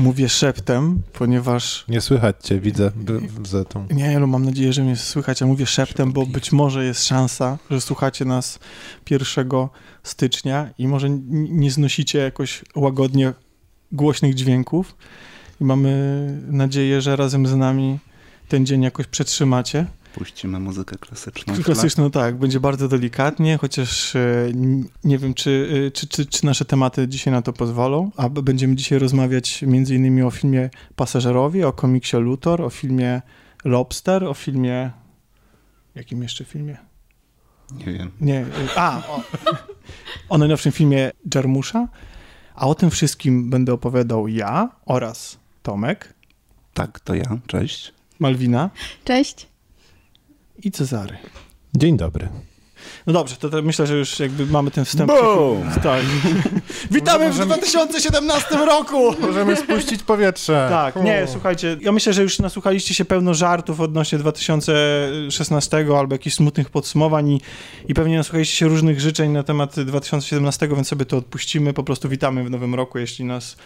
Mówię szeptem, ponieważ... Nie słychać cię, widzę za tą... Nie, no mam nadzieję, że mnie słychać, a mówię szeptem, bo być może jest szansa, że słuchacie nas 1 stycznia i może nie znosicie jakoś łagodnie głośnych dźwięków i mamy nadzieję, że razem z nami ten dzień jakoś przetrzymacie. Puścimy muzykę klasyczną. Klasyczną, tak. Będzie bardzo delikatnie, chociaż e, nie wiem, czy, e, czy, czy, czy, nasze tematy dzisiaj na to pozwolą. A będziemy dzisiaj rozmawiać między innymi o filmie Pasażerowie, o komiksie Luthor, o filmie Lobster, o filmie... Jakim jeszcze filmie? Nie wiem. Nie, e, a, o, o najnowszym filmie Jarmusza. A o tym wszystkim będę opowiadał ja oraz Tomek. Tak, to ja. Cześć. Malwina. Cześć i Cezary. Dzień dobry. No dobrze, to, to, myślę, że już jakby mamy ten wstęp. Boom! Tak. Witamy w 2017 roku! Możemy spuścić powietrze. Tak, nie, słuchajcie, ja myślę, że już nasłuchaliście się pełno żartów odnośnie 2016 albo jakichś smutnych podsumowań i, i pewnie nasłuchaliście się różnych życzeń na temat 2017, więc sobie to odpuścimy. Po prostu witamy w nowym roku, jeśli nas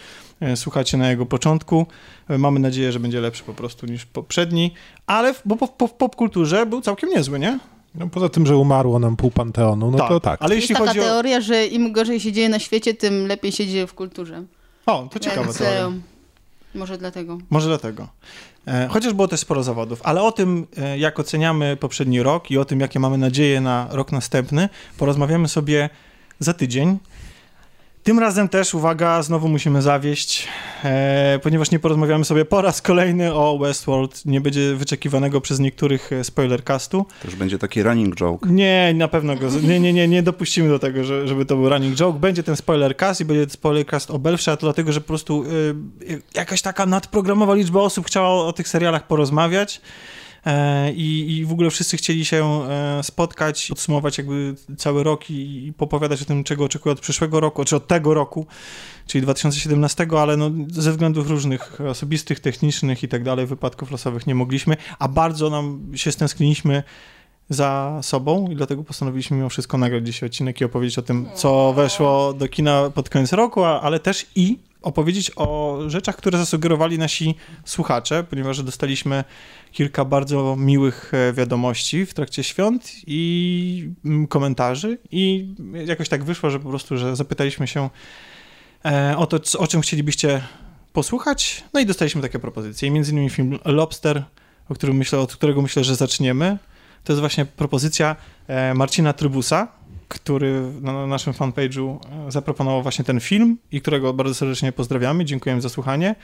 e, słuchacie na jego początku. E, mamy nadzieję, że będzie lepszy po prostu niż poprzedni, ale w, bo w, w popkulturze był całkiem niezły, nie? No poza tym, że umarło nam pół panteonu, no tak, to tak. Ale Jest jeśli taka chodzi o... teoria, że im gorzej się dzieje na świecie, tym lepiej się dzieje w kulturze. O, to ciekawe Więc, teoria. Może dlatego. Może dlatego. E, chociaż było też sporo zawodów, ale o tym, e, jak oceniamy poprzedni rok i o tym, jakie mamy nadzieje na rok następny, porozmawiamy sobie za tydzień. Tym razem też, uwaga, znowu musimy zawieść, e, ponieważ nie porozmawiamy sobie po raz kolejny o Westworld. Nie będzie wyczekiwanego przez niektórych e, spoilercastu. To już będzie taki running joke. Nie, na pewno go. Nie, nie, nie, nie dopuścimy do tego, że, żeby to był running joke. Będzie ten spoilercast i będzie spoilercast o Belfrze, dlatego, że po prostu e, jakaś taka nadprogramowa liczba osób chciała o tych serialach porozmawiać. E, i, i w ogóle wszyscy chcieli się e, spotkać, podsumować jakby cały rok i, i popowiadać o tym, czego oczekują od przyszłego roku, czy od tego roku, czyli 2017, ale no, ze względów różnych, osobistych, technicznych i tak dalej, wypadków losowych nie mogliśmy, a bardzo nam się stęskniliśmy za sobą i dlatego postanowiliśmy mimo wszystko nagrać dzisiaj odcinek i opowiedzieć o tym, co weszło do kina pod koniec roku, ale też i opowiedzieć o rzeczach, które zasugerowali nasi słuchacze, ponieważ dostaliśmy kilka bardzo miłych e, wiadomości w trakcie świąt i mm, komentarzy i jakoś tak wyszło, że po prostu, że zapytaliśmy się e, o to, o czym chcielibyście posłuchać, no i dostaliśmy takie propozycje, między innymi film Lobster, o którym myślę, od którego myślę, że zaczniemy. To jest właśnie propozycja e, Marcina Trybusa, który na naszym fanpage'u e, zaproponował właśnie ten film i którego bardzo serdecznie pozdrawiamy. Dziękujemy za słuchanie.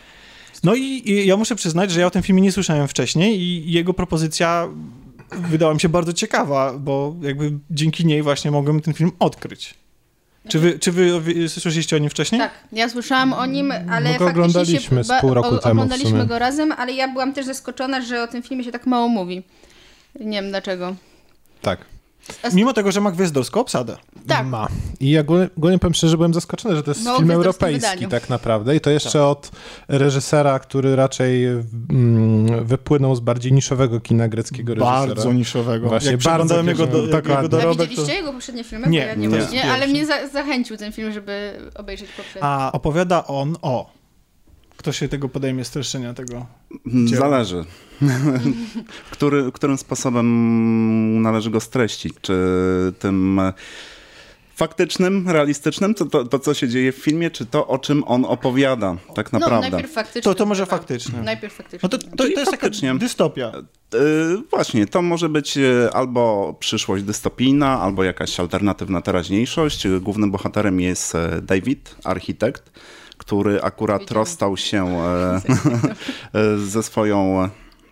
No i, i ja muszę przyznać, że ja o tym filmie nie słyszałem wcześniej i jego propozycja wydała mi się bardzo ciekawa, bo jakby dzięki niej właśnie mogłem ten film odkryć. Czy wy, czy wy, wy słyszeliście o nim wcześniej? Tak, ja słyszałam o nim, ale no go oglądaliśmy się, z pół roku temu Oglądaliśmy go razem, ale ja byłam też zaskoczona, że o tym filmie się tak mało mówi. Nie wiem dlaczego. Tak. Mimo tego, że ma gwiazdorską obsadę. Tak. Ma. I ja głównie powiem szczerze, że byłem zaskoczony, że to jest no, film europejski wydaniu. tak naprawdę. I to jeszcze tak. od reżysera, który raczej mm, wypłynął z bardziej niszowego kina greckiego reżysera. Bardzo niszowego. Właśnie, Jak bardzo jego, do, jego dorobek. widzieliście to... jego poprzednie filmy? Nie, ja nie, nie, nie ale mnie za, zachęcił ten film, żeby obejrzeć poprzedni. A opowiada on o kto się tego podejmie streszczenia tego? Dzieła? Zależy. Który, którym sposobem należy go streścić? Czy tym faktycznym, realistycznym, to, to, to, co się dzieje w filmie, czy to, o czym on opowiada tak no, naprawdę? No, najpierw faktycznym. To, to może faktycznym. Najpierw faktycznym. No to, to, to jest faktycznie. dystopia. Yy, właśnie, to może być e, albo przyszłość dystopijna, albo jakaś alternatywna teraźniejszość. Głównym bohaterem jest David, architekt, który akurat rozstał się e, e, ze swoją,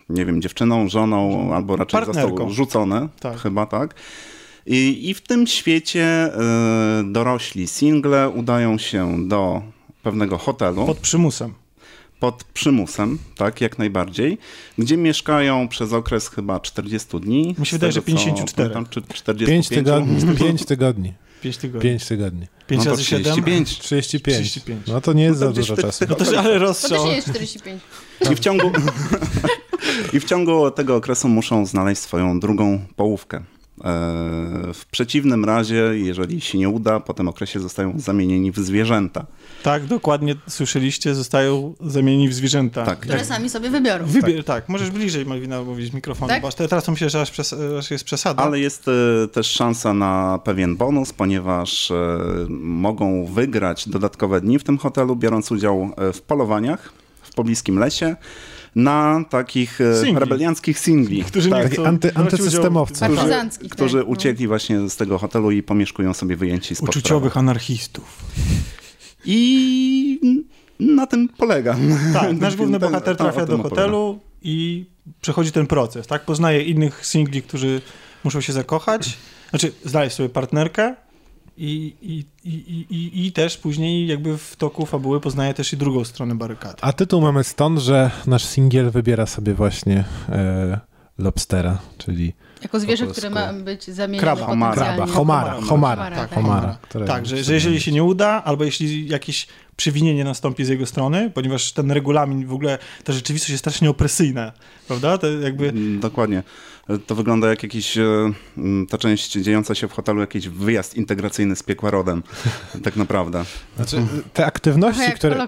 nie wiem, dziewczyną, żoną, albo raczej Partnerką. został rzucony, tak. chyba tak. I, I w tym świecie e, dorośli single udają się do pewnego hotelu. Pod przymusem pod przymusem, tak, jak najbardziej, gdzie mieszkają przez okres chyba 40 dni. Mi się wydaje, że 54. Pamiętam, czy 45. 5 tygodni. 5 tygodni. 5 tygodni. 5 tygodni. 5 no razy 35. 35. 35. No to nie jest no za dużo czasu. No to, ale rozstrzał. To też nie jest 45. I w ciągu, I w ciągu tego okresu muszą znaleźć swoją drugą połówkę. W przeciwnym razie, jeżeli się nie uda, po tym okresie zostają zamienieni w zwierzęta. Tak, dokładnie słyszeliście, zostają zamienieni w zwierzęta. Tak. Które sami sobie wybiorą. Wybier tak. tak. możesz bliżej Malwina mówić mikrofonu, tak? bo teraz myślę, że aż, przes aż jest przesada. Ale jest e, też szansa na pewien bonus, ponieważ e, mogą wygrać dodatkowe dni w tym hotelu, biorąc udział e, w polowaniach w pobliskim lesie na takich singli. rebelianckich singli. Którzy tak, anty, antysystemowcy. Którzy, którzy tak, no. uciekli właśnie z tego hotelu i pomieszkują sobie wyjęci z Uczuciowych anarchistów. I na tym polega. Tak, nasz główny ten, bohater trafia do hotelu i przechodzi ten proces, tak? Poznaje innych singli, którzy muszą się zakochać, znaczy znaleźć sobie partnerkę i, i, i, i, i też później jakby w toku fabuły poznaje też i drugą stronę barykady. A tytuł mamy stąd, że nasz singiel wybiera sobie właśnie e, lobstera, czyli jako zwierzę, które ma być zamienione Kraba, homara, kraba, homara, homara, tak, homara. Tak, że, że jeżeli się nie uda, albo jeśli jakieś przewinienie nastąpi z jego strony, ponieważ ten regulamin w ogóle, ta rzeczywistość jest strasznie opresyjna, prawda? To jakby... Mm, dokładnie. To wygląda jak jakiś, e, ta część dziejąca się w hotelu, jakiś wyjazd integracyjny z piekła rodem, tak naprawdę. Znaczy, te aktywności, które...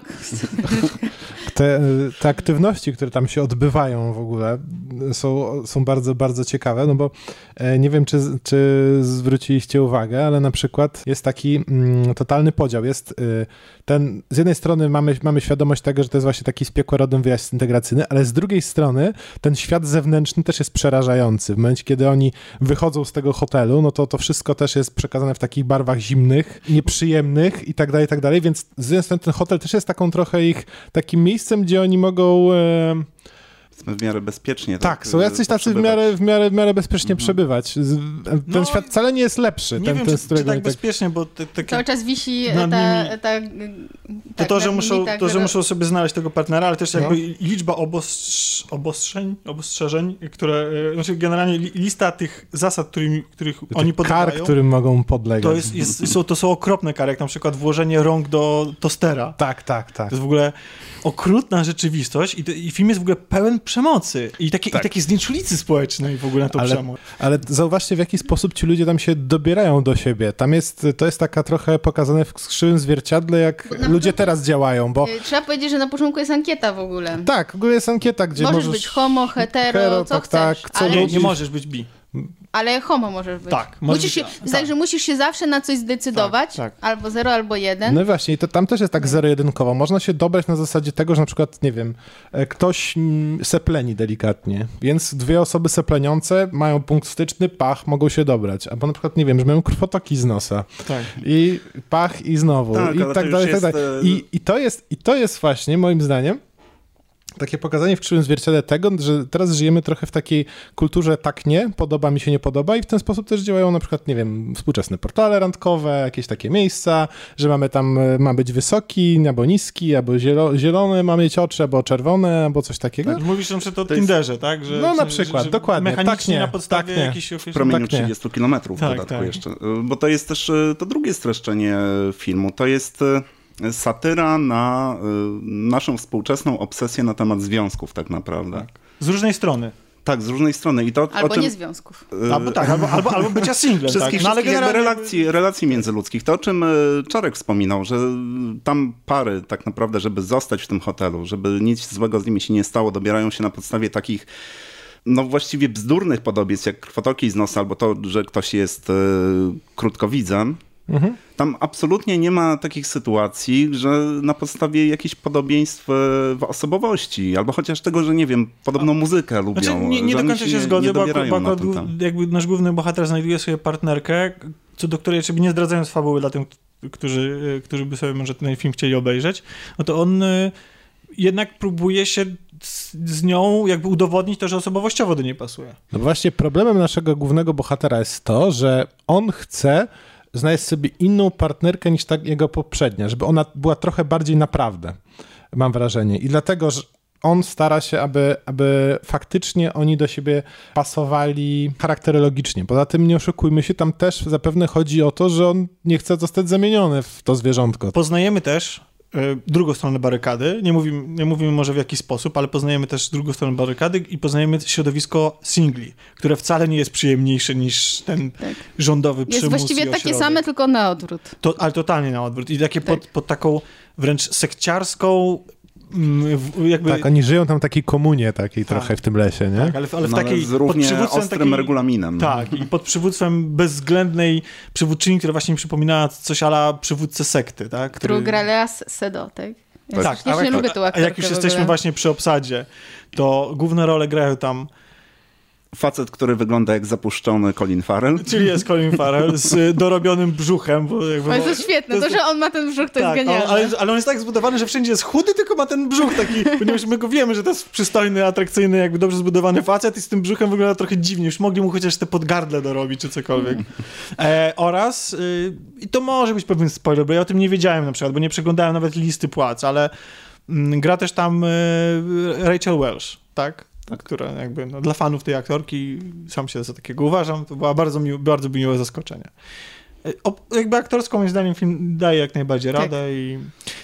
Te, te aktywności, które tam się odbywają w ogóle są, są bardzo, bardzo ciekawe, no bo e, nie wiem, czy, czy zwróciliście uwagę, ale na przykład jest taki mm, totalny podział. Jest ten, z jednej strony mamy, mamy świadomość tego, że to jest właśnie taki z piekła rodem wyjazd integracyjny, ale z drugiej strony ten świat zewnętrzny też jest przerażający. W momencie, kiedy oni wychodzą z tego hotelu, no to to wszystko też jest przekazane w takich barwach zimnych, nieprzyjemnych i tak dalej, i tak dalej, więc z jednej strony ten hotel też jest taką trochę ich takim miejscem, gdzie oni mogą... E, w miarę bezpiecznie. Tak, tak są jacyś tacy w miarę, w miarę, w miarę bezpiecznie mhm. przebywać. Ten no, świat wcale nie jest lepszy. Nie ten, wiem, ten, czy, czy tak, tak bezpiecznie, bo... Te, te, Cały czas wisi ta, ta, ta, to, to, że muszą, tak, to, że muszą sobie znaleźć tego partnera, ale też no. jakby liczba obostrz, obostrzeń, obostrzeżeń, które... E, znaczy generalnie lista tych zasad, którymi, których Tych oni podlegają... Kar, którym mogą podlegać. To, jest, jest, są, to są okropne kary, jak na przykład włożenie rąk do tostera. Tak, tak, tak. To jest w ogóle okrutna rzeczywistość i, i film jest w ogóle pełen przemocy i, takie, tak. i takiej znieczulicy społecznej w ogóle na tą ale, przemoc. Ale zauważcie, w jaki sposób ci ludzie tam się dobierają do siebie. Tam jest, to jest taka trochę pokazane w krzywym zwierciadle, jak ludzie początku, teraz działają, bo... Trzeba powiedzieć, że na początku jest ankieta w ogóle. Tak, w ogóle jest ankieta, gdzie możesz... Możesz być homo, hetero, hero, co tak, chcesz. Tak, co ale... nie, nie możesz być bi. Ale homo możesz być. Tak. Musisz się, tak. że musisz się zawsze na coś zdecydować, tak, tak. albo zero, albo jeden. No właśnie, to tam też jest tak zero-jedynkowo. Można się dobrać na zasadzie tego, że na przykład, nie wiem, e, ktoś sepleni delikatnie, więc dwie osoby sepleniące mają punkt styczny, pach, mogą się dobrać. Albo na przykład, nie wiem, że mają krwotoki z nosa. Tak. I pach i znowu. Tak, I tak dalej, tak dalej. E, I, I, to jest, I to jest właśnie, moim zdaniem, takie pokazanie w krzywym zwierciadle tego, że teraz żyjemy trochę w takiej kulturze tak nie, podoba mi się, nie podoba i w ten sposób też działają na przykład, nie wiem, współczesne portale randkowe, jakieś takie miejsca, że mamy tam, e, ma być wysoki, albo niski, albo zielo, zielony ma mieć oczy, albo czerwone, albo coś takiego. Tak, mówisz na przykład o Tinderze, tak? Że, no na przykład, że, że dokładnie. Mechanicznie tak na podstawie tak jakichś... W promieniu tak 30 kilometrów tak, w dodatku tak. jeszcze. Bo to jest też e, to drugie streszczenie filmu, to jest e, satyra na y, naszą współczesną obsesję na temat związków tak naprawdę. Tak. Z różnej strony. Tak, z różnej strony. I to, albo czym, nie związków. Y, albo tak, albo, albo, albo bycia singlem. Wszystkich, tak. no, ale generalnie... relacji, relacji międzyludzkich. To, o czym y, Czarek wspominał, że tam pary tak naprawdę, żeby zostać w tym hotelu, żeby nic złego z nimi się nie stało, dobierają się na podstawie takich no właściwie bzdurnych podobieństw, jak krwotoki z nosa, albo to, że ktoś jest krótkowidzem, Mhm. Tam absolutnie nie ma takich sytuacji, że na podstawie jakichś podobieństw e, w osobowości, albo chociaż tego, że nie wiem, podobną muzykę lubią. Znaczy, nie, nie do końca się zgodzę, bo, bo, bo jakby nasz główny bohater znajduje sobie partnerkę, co do której, żeby nie zdradzając fabuły dla tych, którzy, e, którzy by sobie może ten film chcieli obejrzeć, no to on e, jednak próbuje się z, z, nią jakby udowodnić to, że osobowościowo do niej pasuje. No właśnie problemem naszego głównego bohatera jest to, że on chce znaleźć sobie inną partnerkę niż ta jego poprzednia, żeby ona była trochę bardziej naprawdę, mam wrażenie. I dlatego, że on stara się, aby, aby faktycznie oni do siebie pasowali charakterologicznie. Poza tym nie oszukujmy się, tam też zapewne chodzi o to, że on nie chce zostać zamieniony w to zwierzątko. Poznajemy też drugą stronę barykady. Nie mówimy, nie mówimy może w jaki sposób, ale poznajemy też drugą stronę barykady i poznajemy środowisko singli, które wcale nie jest przyjemniejsze niż ten Tak. rządowy przymus Jest właściwie takie same, tylko na odwrót. To, ale totalnie na odwrót. I takie pod, Tak. pod taką wręcz sekciarską jakby... Tak, oni żyją tam takiej komunie takiej Tak. trochę w tym lesie, nie? tak, ale, w- ale w No, ale takiej... z pod równie przywództwem ostrym takiej- regulaminem. Tak, i pod przywództwem bezwzględnej przywódczyni, która właśnie mi przypominała coś ala przywódcę sekty, tak? Którą gra Lea Sedo, tak? Ja Tak, strasznie a, lubię tą a, jak już jesteśmy właśnie przy obsadzie, to główne role grają tam, Facet, który wygląda jak zapuszczony Colin Farrell. czyli jest Colin Farrell z dorobionym brzuchem, bo jakby... O, to jest świetne, to, że on ma ten brzuch, to tak, jest on, genialne. ale, ale on jest tak zbudowany, że wszędzie jest chudy, tylko ma ten brzuch taki, ponieważ my go wiemy, że to jest przystojny, atrakcyjny, jakby dobrze zbudowany facet i z tym brzuchem wygląda trochę dziwnie. Już mogli mu chociaż te podgardle dorobić, czy cokolwiek. E, oraz, y, i to może być pewien spoiler, bo ja o tym nie wiedziałem na przykład, bo nie przeglądałem nawet listy płac, ale mm, gra też tam y, Rachel Welsh, tak? Która jakby, no, dla fanów tej aktorki, sam się za takiego uważam, to była bardzo, miło, bardzo miłe zaskoczenie. E, O, jakby aktorsko moim zdaniem film daje jak najbardziej Tak. radę i...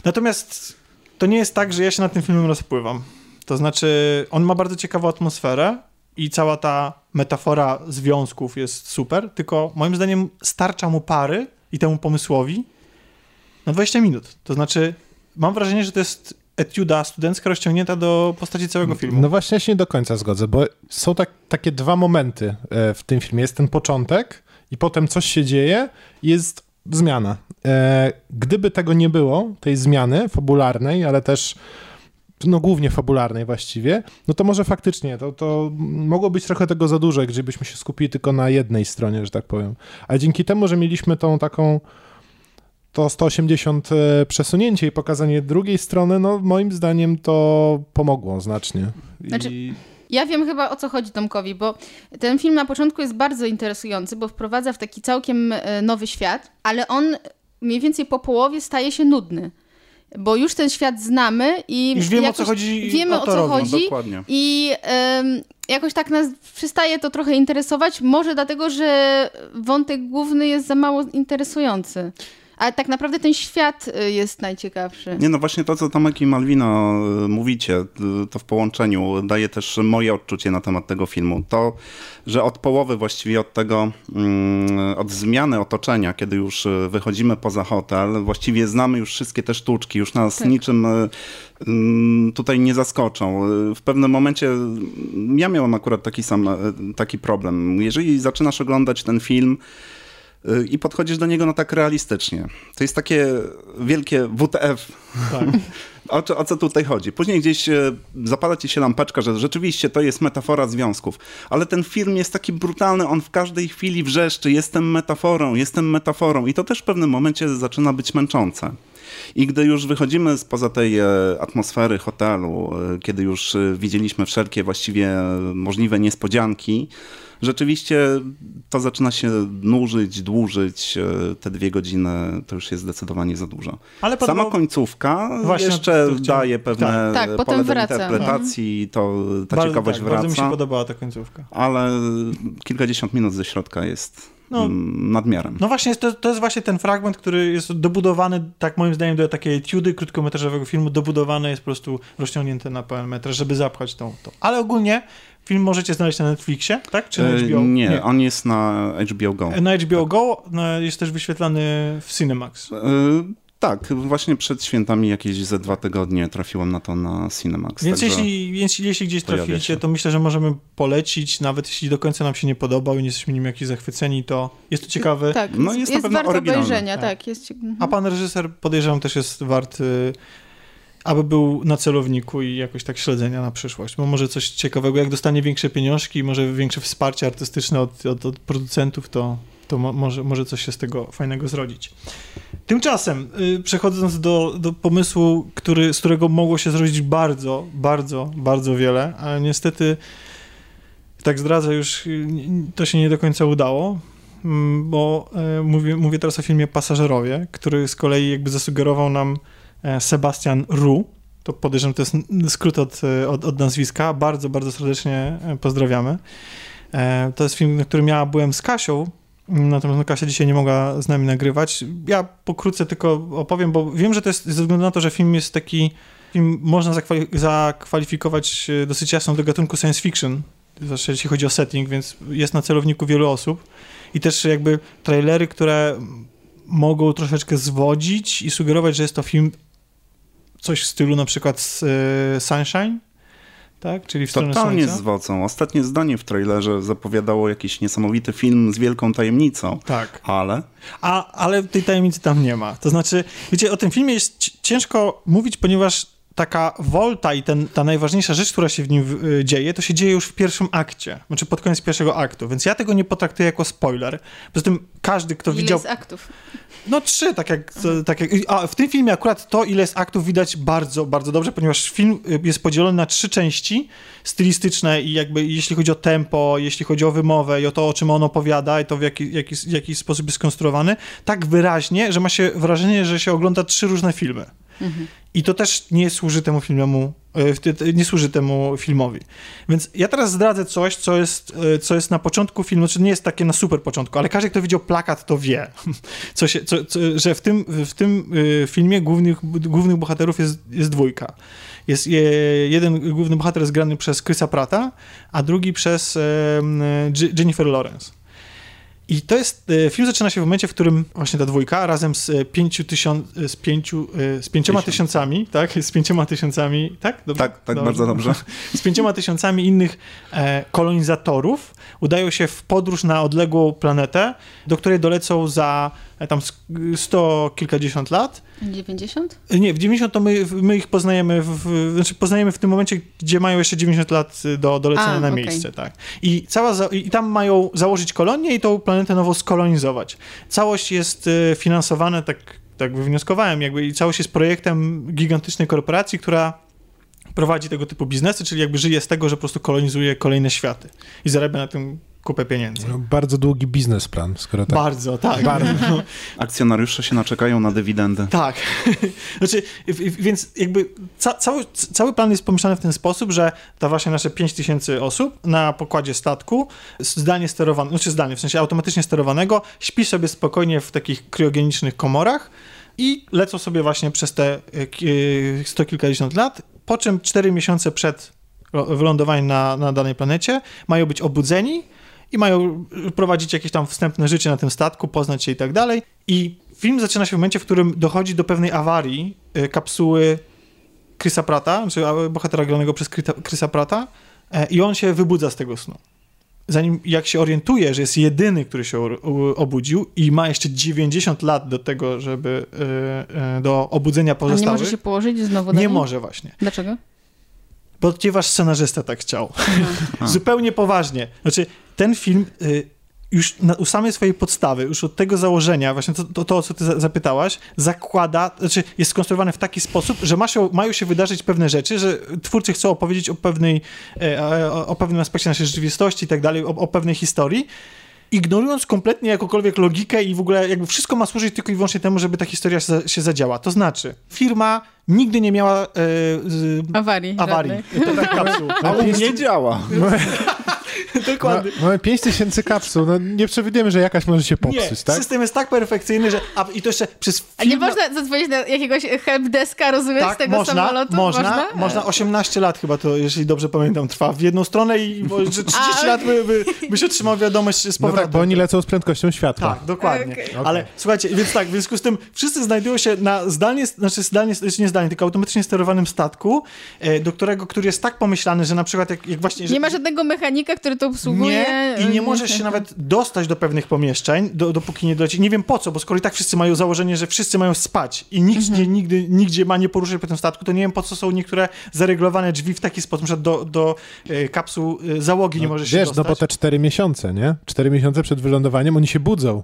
Natomiast to nie jest tak, że ja się nad tym filmem rozpływam. To znaczy, on ma bardzo ciekawą atmosferę i cała ta metafora związków jest super, tylko moim zdaniem starcza mu pary i temu pomysłowi na 20 minut. To znaczy, mam wrażenie, że to jest etiuda studencka rozciągnięta do postaci całego filmu. No właśnie ja się nie do końca zgodzę, bo są tak, takie dwa momenty e, w tym filmie. Jest ten początek i potem coś się dzieje i jest zmiana. E, Gdyby tego nie było, tej zmiany fabularnej, ale też no głównie fabularnej właściwie, no to może faktycznie to, to mogło być trochę tego za dużo, gdybyśmy się skupili tylko na jednej stronie, że tak powiem. A dzięki temu, że mieliśmy tą taką to 180 e, przesunięcie i pokazanie drugiej strony, no moim zdaniem to pomogło znacznie. I... Znaczy, Ja wiem chyba o co chodzi Tomkowi, bo ten film na początku jest bardzo interesujący, bo wprowadza w taki całkiem e, nowy świat, ale on mniej więcej po połowie staje się nudny. Bo już ten świat znamy i Już wiemy, o co chodzi Wiemy o co. No, chodzi dokładnie. i em, jakoś tak nas przestaje to trochę interesować. Może dlatego, że wątek główny jest za mało interesujący. Ale tak naprawdę ten świat y, jest najciekawszy. Nie, no właśnie to, co Tomek i Malwina y, mówicie, y, to w połączeniu daje też moje odczucie na temat tego filmu. To, że od połowy właściwie od tego, mm, od zmiany otoczenia, kiedy już wychodzimy poza hotel, właściwie znamy już wszystkie te sztuczki, już nas Tak. niczym mm, tutaj nie zaskoczą. W pewnym momencie mm, ja miałem akurat taki sam, taki problem. Jeżeli zaczynasz oglądać ten film, i podchodzisz do niego no tak realistycznie. To jest takie wielkie WTF. Tak. O, co- o co tutaj chodzi? Później gdzieś e, zapala ci się lampeczka, że rzeczywiście to jest metafora związków, ale ten film jest taki brutalny, on w każdej chwili wrzeszczy, jestem metaforą, jestem metaforą i to też w pewnym momencie zaczyna być męczące. I gdy już wychodzimy spoza tej e, atmosfery hotelu, e, kiedy już e, widzieliśmy wszelkie właściwie możliwe niespodzianki, rzeczywiście to zaczyna się nużyć, dłużyć. e, Te dwie godziny to już jest zdecydowanie za dużo. Ale Sama końcówka Właśnie jeszcze daje pewne Tak. Tak, potem pole do wraca. interpretacji, i to ta bardzo, ciekawość tak, Bardzo mi się wraca, podobała ta końcówka. ale kilkadziesiąt minut ze środka jest No. nadmiarem. No właśnie, to, to jest właśnie ten fragment, który jest dobudowany, tak moim zdaniem, do takiej etiudy krótkometrażowego filmu, dobudowany jest po prostu rozciągnięty na pełen metraż, żeby zapchać tą, to. Ale ogólnie film możecie znaleźć na Netflixie, tak? Czy na E, HBO? nie, on jest na HBO Go. Na HBO Go no, jest też wyświetlany w Cinemax. E, tak, właśnie przed świętami jakieś ze dwa tygodnie trafiłem na to na Cinemax. Więc jeśli, więc jeśli gdzieś trafiliście, się. to myślę, że możemy polecić, nawet jeśli do końca nam się nie podobał i nie jesteśmy nim jakiś zachwyceni, to jest to ciekawe. Tak, No, jest jest, na pewno warto oryginalny. obejrzenia, Tak. tak. jest, mhm. A pan reżyser podejrzewam też jest wart, y, aby był na celowniku i jakoś tak śledzenia na przyszłość. Bo może coś ciekawego, jak dostanie większe pieniążki, może większe wsparcie artystyczne od, od, od producentów, to, to mo, może, może coś się z tego fajnego zrodzić. Tymczasem, y, przechodząc do, do pomysłu, który, z którego mogło się zrodzić bardzo, bardzo, bardzo wiele, ale niestety, tak zdradzę już, y, to się nie do końca udało, Mm, bo e, mówię, mówię teraz o filmie Pasażerowie, który z kolei jakby zasugerował nam Sebastian Ru. To podejrzewam, to jest skrót od, e, od, od nazwiska. Bardzo, bardzo serdecznie e, pozdrawiamy. E, To jest film, na który ja byłem z Kasią Natomiast no, Kasia dzisiaj nie mogła z nami nagrywać. Ja pokrótce tylko opowiem, bo wiem, że to jest ze względu na to, że film jest taki, film można zakwali zakwalifikować e, dosyć jasno do gatunku science fiction, zwłaszcza jeśli chodzi o setting, więc jest na celowniku wielu osób. I też jakby trailery, które mogą troszeczkę zwodzić i sugerować, że jest to film coś w stylu na przykład e, Sunshine, tak? Czyli w stronę Totalnie słońca. zwodzą. Ostatnie zdanie w trailerze zapowiadało jakiś niesamowity film z wielką tajemnicą. Tak. Ale A, ale tej tajemnicy tam nie ma. To znaczy, wiecie, o tym filmie jest ci- ciężko mówić, ponieważ taka Volta i ten, ta najważniejsza rzecz, która się w nim y, dzieje, to się dzieje już w pierwszym akcie, znaczy pod koniec pierwszego aktu, więc ja tego nie potraktuję jako spoiler. Poza tym każdy, kto Ile widział... jest aktów? No trzy, tak jak, tak jak... A w tym filmie akurat to, ile jest aktów widać bardzo, bardzo dobrze, ponieważ film y, jest podzielony na trzy części stylistyczne i jakby jeśli chodzi o tempo, jeśli chodzi o wymowę i o to, o czym on opowiada i to w jaki, jaki, jaki sposób jest skonstruowany, tak wyraźnie, że ma się wrażenie, że się ogląda trzy różne filmy. I to też nie służy temu filmowi, nie służy temu filmowi. Więc ja teraz zdradzę coś, co jest, e, co jest na początku filmu, znaczy nie jest takie na super początku, ale każdy, kto widział plakat, to wie, co się, co, co, że w tym, w tym e, filmie głównych, głównych bohaterów jest, jest dwójka. Jest je, jeden główny bohater jest grany przez Chrisa Prata, a drugi przez e, Jennifer Lawrence. I to jest, e, film zaczyna się w momencie, w którym właśnie ta dwójka razem z e, pięciu tysiąc, z pięciu, e, z pięcioma Tysiąc. tysiącami, tak, z pięcioma tysiącami, tak? Dobrze? tak, tak bardzo dobrze. z pięcioma tysiącami innych e, kolonizatorów udają się w podróż na odległą planetę, do której dolecą za e, tam sk- sto kilkadziesiąt lat. 90? Nie, w 90 to my, my ich poznajemy, w, znaczy poznajemy w tym momencie, gdzie mają jeszcze 90 lat do dolecenia A, na okej. miejsce, tak. I, cała za, I tam mają założyć kolonię i tą planetę nową skolonizować. Całość jest e, finansowana, tak, tak wywnioskowałem, jakby i całość jest projektem gigantycznej korporacji, która prowadzi tego typu biznesy, czyli jakby żyje z tego, że po prostu kolonizuje kolejne światy i zarabia na tym kupę pieniędzy. No, bardzo długi biznesplan, skoro tak. Bardzo, tak. Bardzo. No. Akcjonariusze się naczekają na dywidendy. Tak. znaczy, więc jakby ca, cały, cały plan jest pomyślany w ten sposób, że ta właśnie nasze 5000 osób na pokładzie statku, zdalnie sterowanego, znaczy zdalnie, w sensie automatycznie sterowanego, śpi sobie spokojnie w takich kryogenicznych komorach i lecą sobie właśnie przez te e, e, sto kilkadziesiąt lat, po czym 4 miesiące przed wylądowaniem na, na danej planecie mają być obudzeni i mają prowadzić jakieś tam wstępne życie na tym statku, poznać się i tak dalej. I film zaczyna się w momencie, w którym dochodzi do pewnej awarii y, kapsuły Chrisa Prata, czy a, bohatera granego przez Chrisa- Prata e, i on się wybudza z tego snu. Zanim jak się orientuje, że jest jedyny, który się obudził i ma jeszcze 90 lat do tego, żeby y, y, do obudzenia A nie pozostałych, może się położyć znowu nie może właśnie. Dlaczego? Ponieważ scenarzysta tak chciał. Zupełnie poważnie. Znaczy, ten film y, już na, u samej swojej podstawy, już od tego założenia, właśnie to, to, to o co ty za- zapytałaś, zakłada, znaczy jest skonstruowany w taki sposób, że ma się, mają się wydarzyć pewne rzeczy, że twórcy chcą opowiedzieć o pewnej, e, o, o pewnym aspekcie naszej rzeczywistości i tak dalej, o, o pewnej historii, ignorując kompletnie jakąkolwiek logikę i w ogóle jakby wszystko ma służyć tylko i wyłącznie temu, żeby ta historia się, się zadziała. To znaczy, firma nigdy nie miała e, z, Awarii. awarii. żadnej. Tak, kapsuł. A u mnie działa. Dokładnie. Ma, mamy 5000 kapsuł, no nie przewidujemy, że jakaś może się Nie, popsuć, tak? system jest tak perfekcyjny, że a, i to jeszcze przez A nie film- można zadzwonić na jakiegoś helpdeska, rozumiesz, z tak, tego można, samolotu? Można, można, 18 lat chyba to, jeśli dobrze pamiętam, trwa w jedną stronę i bo, że 30 A, lat by, by, byś otrzymał wiadomość z No powrotem. tak, bo oni lecą z prędkością światła. Tak, dokładnie. Okej. Ale słuchajcie, więc tak, w związku z tym wszyscy znajdują się na zdalnie, znaczy zdalnie, znaczy nie zdalnie, tylko automatycznie sterowanym statku, e, do którego, który jest tak pomyślany, że na przykład jak, jak właśnie... że- Nie ma żadnego mechanika, który to obsługuje. Nie, i nie możesz się nawet dostać do pewnych pomieszczeń, do, dopóki nie doleci. Nie wiem po co, bo skoro i tak wszyscy mają założenie, że wszyscy mają spać i nikt nie, nigdy, nigdzie ma nie poruszać po tym statku, to nie wiem po co są niektóre zareglowane drzwi w taki sposób, że do, do e, kapsuł e, załogi nie możesz Wiesz, się no bo dostać. te 4 miesiące, nie? 4 miesiące przed wylądowaniem oni się budzą.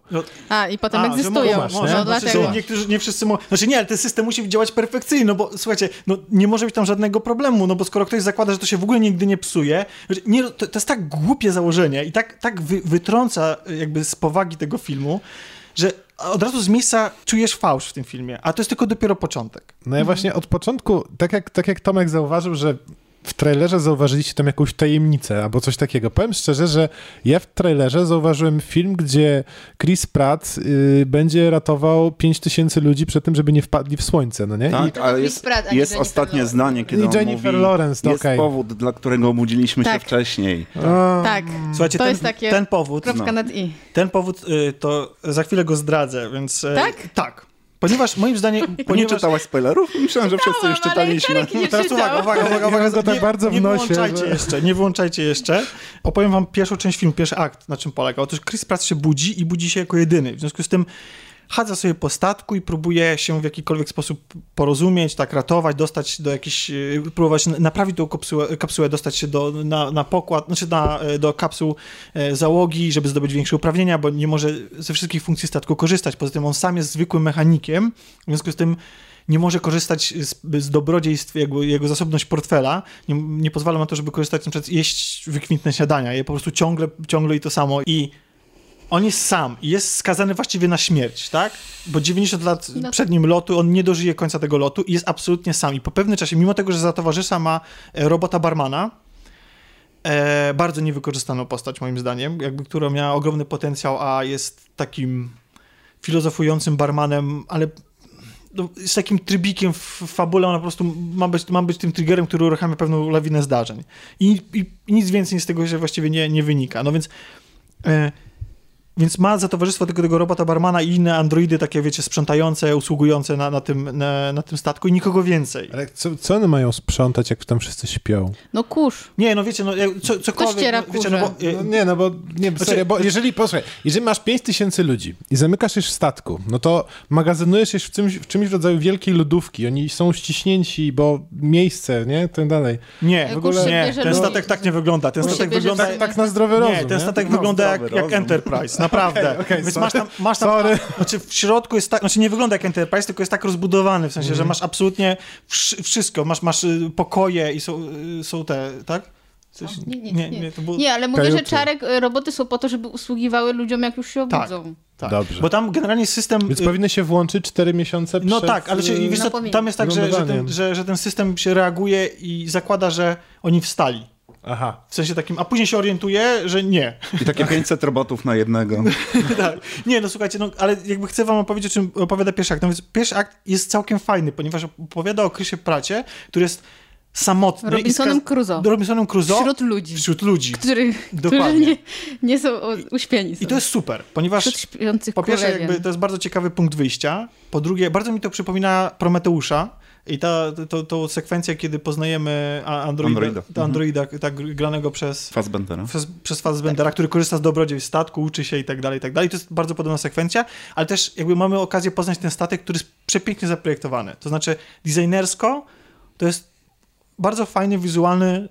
A, i potem A, egzystują. mogą, no, nie? dlatego. Znaczy, że niektórzy, nie wszyscy mogą. Znaczy nie, ale ten system musi działać perfekcyjnie, no bo słuchajcie, no nie może być tam żadnego problemu, no bo skoro ktoś zakłada, że to się w ogóle nigdy nie psuje, że nie, no, to, to jest tak głupie założenie i tak, tak wy, wytrąca jakby z powagi tego filmu, że od razu z miejsca czujesz fałsz w tym filmie, a to jest tylko dopiero początek. No ja właśnie od początku, tak jak, tak jak Tomek zauważył, że w trailerze zauważyliście tam jakąś tajemnicę albo coś takiego. Powiem szczerze, że ja w trailerze zauważyłem film, gdzie Chris Pratt y, będzie ratował 5000 ludzi przed tym, żeby nie wpadli w słońce, no nie? Tak, I, ale Chris jest, Pratt, jest Jennifer ostatnie Lawrence. zdanie, kiedy I on Jennifer mówi, Lawrence, to jest okej. powód, dla którego obudziliśmy Tak. się wcześniej. a, Tak, Słuchajcie, to ten, jest takie ten powód, kropka no. nad i. ten powód y, to za chwilę go zdradzę, więc... y, Tak? Tak. Ponieważ moim zdaniem... Bo nie Ponieważ, czytałaś spoilerów? Myślałem, że wszyscy już czytaliśmy. Nie Teraz uwaga, uwaga, uwaga, Ja uwaga. to tak nie, bardzo w nie nosie, wyłączajcie że- jeszcze, nie wyłączajcie jeszcze. Opowiem wam pierwszą część filmu, pierwszy akt, na czym polega. Otóż Chris Pratt się budzi i budzi się jako jedyny. W związku z tym chadza sobie po statku i próbuje się w jakikolwiek sposób porozumieć, tak ratować, dostać do jakiejś, y, próbować naprawić tą kapsułę, kapsułę dostać się do, na, na pokład, znaczy na, y, do kapsuł y, załogi, żeby zdobyć większe uprawnienia, bo nie może ze wszystkich funkcji statku korzystać. Poza tym on sam jest zwykłym mechanikiem, w związku z tym nie może korzystać z, z dobrodziejstw, jego, jego zasobność portfela, nie, nie pozwala na to, żeby korzystać, na przykład jeść wykwintne śniadania, je po prostu ciągle, ciągle i to samo. I on jest sam i jest skazany właściwie na śmierć, tak? Bo 90 lat No. przed nim lotu, on nie dożyje końca tego lotu i jest absolutnie sam. I po pewnym czasie, mimo tego, że za towarzysza ma e, robota barmana, e, bardzo niewykorzystaną postać moim zdaniem, jakby, która miała ogromny potencjał, a jest takim filozofującym barmanem, ale no, z takim trybikiem w fabule, ona po prostu ma być, ma być tym triggerem, który uruchamia pewną lawinę zdarzeń. I, i, i nic więcej z tego, że właściwie nie, nie wynika. No więc e, więc ma za towarzystwo tego, tego robota barmana i inne androidy takie, wiecie, sprzątające, usługujące na, na, tym, na, na tym statku i nikogo więcej. Ale co, co one mają sprzątać, jak tam wszyscy śpią? No kurz. Nie, no wiecie, no co, cokolwiek... ściera no, wiecie, no, bo, kurze. e, No nie, no bo nie, Znaczy- serio, bo jeżeli, posłuchaj, jeżeli masz 5 tysięcy ludzi i zamykasz je w statku, no to magazynujesz je w czymś, w czymś w rodzaju wielkiej lodówki. Oni są ściśnięci, bo miejsce, nie? Tak dalej. nie, w ogóle się nie. Ten statek tak nie wygląda. Ten się statek wygląda... tak- Tak na zdrowy rozum, Nie, ten statek No, wygląda jak, jak. Enterprise, naprawdę. Okej, okej, Więc sorry. masz tam, masz tam Sorry. znaczy w środku jest tak, znaczy nie wygląda jak Enterprise, tylko jest tak rozbudowany, w sensie, Mhm. że masz absolutnie wszy- wszystko. Masz, masz y, pokoje i są, y, są te, tak? Coś, Nie, nie, nie, nie. nie, to było... Nie, ale mówię, że czarek, y, roboty są po to, żeby usługiwały ludziom, jak już się Tak. obudzą. Tak. Dobrze. Bo tam generalnie system... Więc powinny się włączyć 4 miesiące przed... No tak, ale wiesz, No tam jest tak, że, że, ten, że, że ten system się reaguje i zakłada, że oni wstali. Aha. W sensie takim, a później się orientuje, że nie. I takie 500 robotów na jednego. tak. Nie, no słuchajcie, no ale jakby chcę wam opowiedzieć, o czym opowiada pierwszy akt. No więc pierwszy akt jest całkiem fajny, ponieważ opowiada o Krysie Pracie, który jest samotny. Robinsonem skaz- Crusoe. Robinsonem Crusoe Wśród ludzi, wśród ludzi. których, którzy Dokładnie. nie, nie są uśpieni. Są. I to jest super, ponieważ po pierwsze jakby to jest bardzo ciekawy punkt wyjścia, po drugie bardzo mi to przypomina Prometeusza i ta, to, to sekwencja, kiedy poznajemy androida, Androida. ta androida tak granego przez Fassbendera. przez, przez Fassbendera, który korzysta z dobrodziejstw statku, uczy się i tak dalej, i tak dalej. To jest bardzo podobna sekwencja, ale też jakby mamy okazję poznać ten statek, który jest przepięknie zaprojektowany. To znaczy designersko to jest bardzo fajny, wizualny,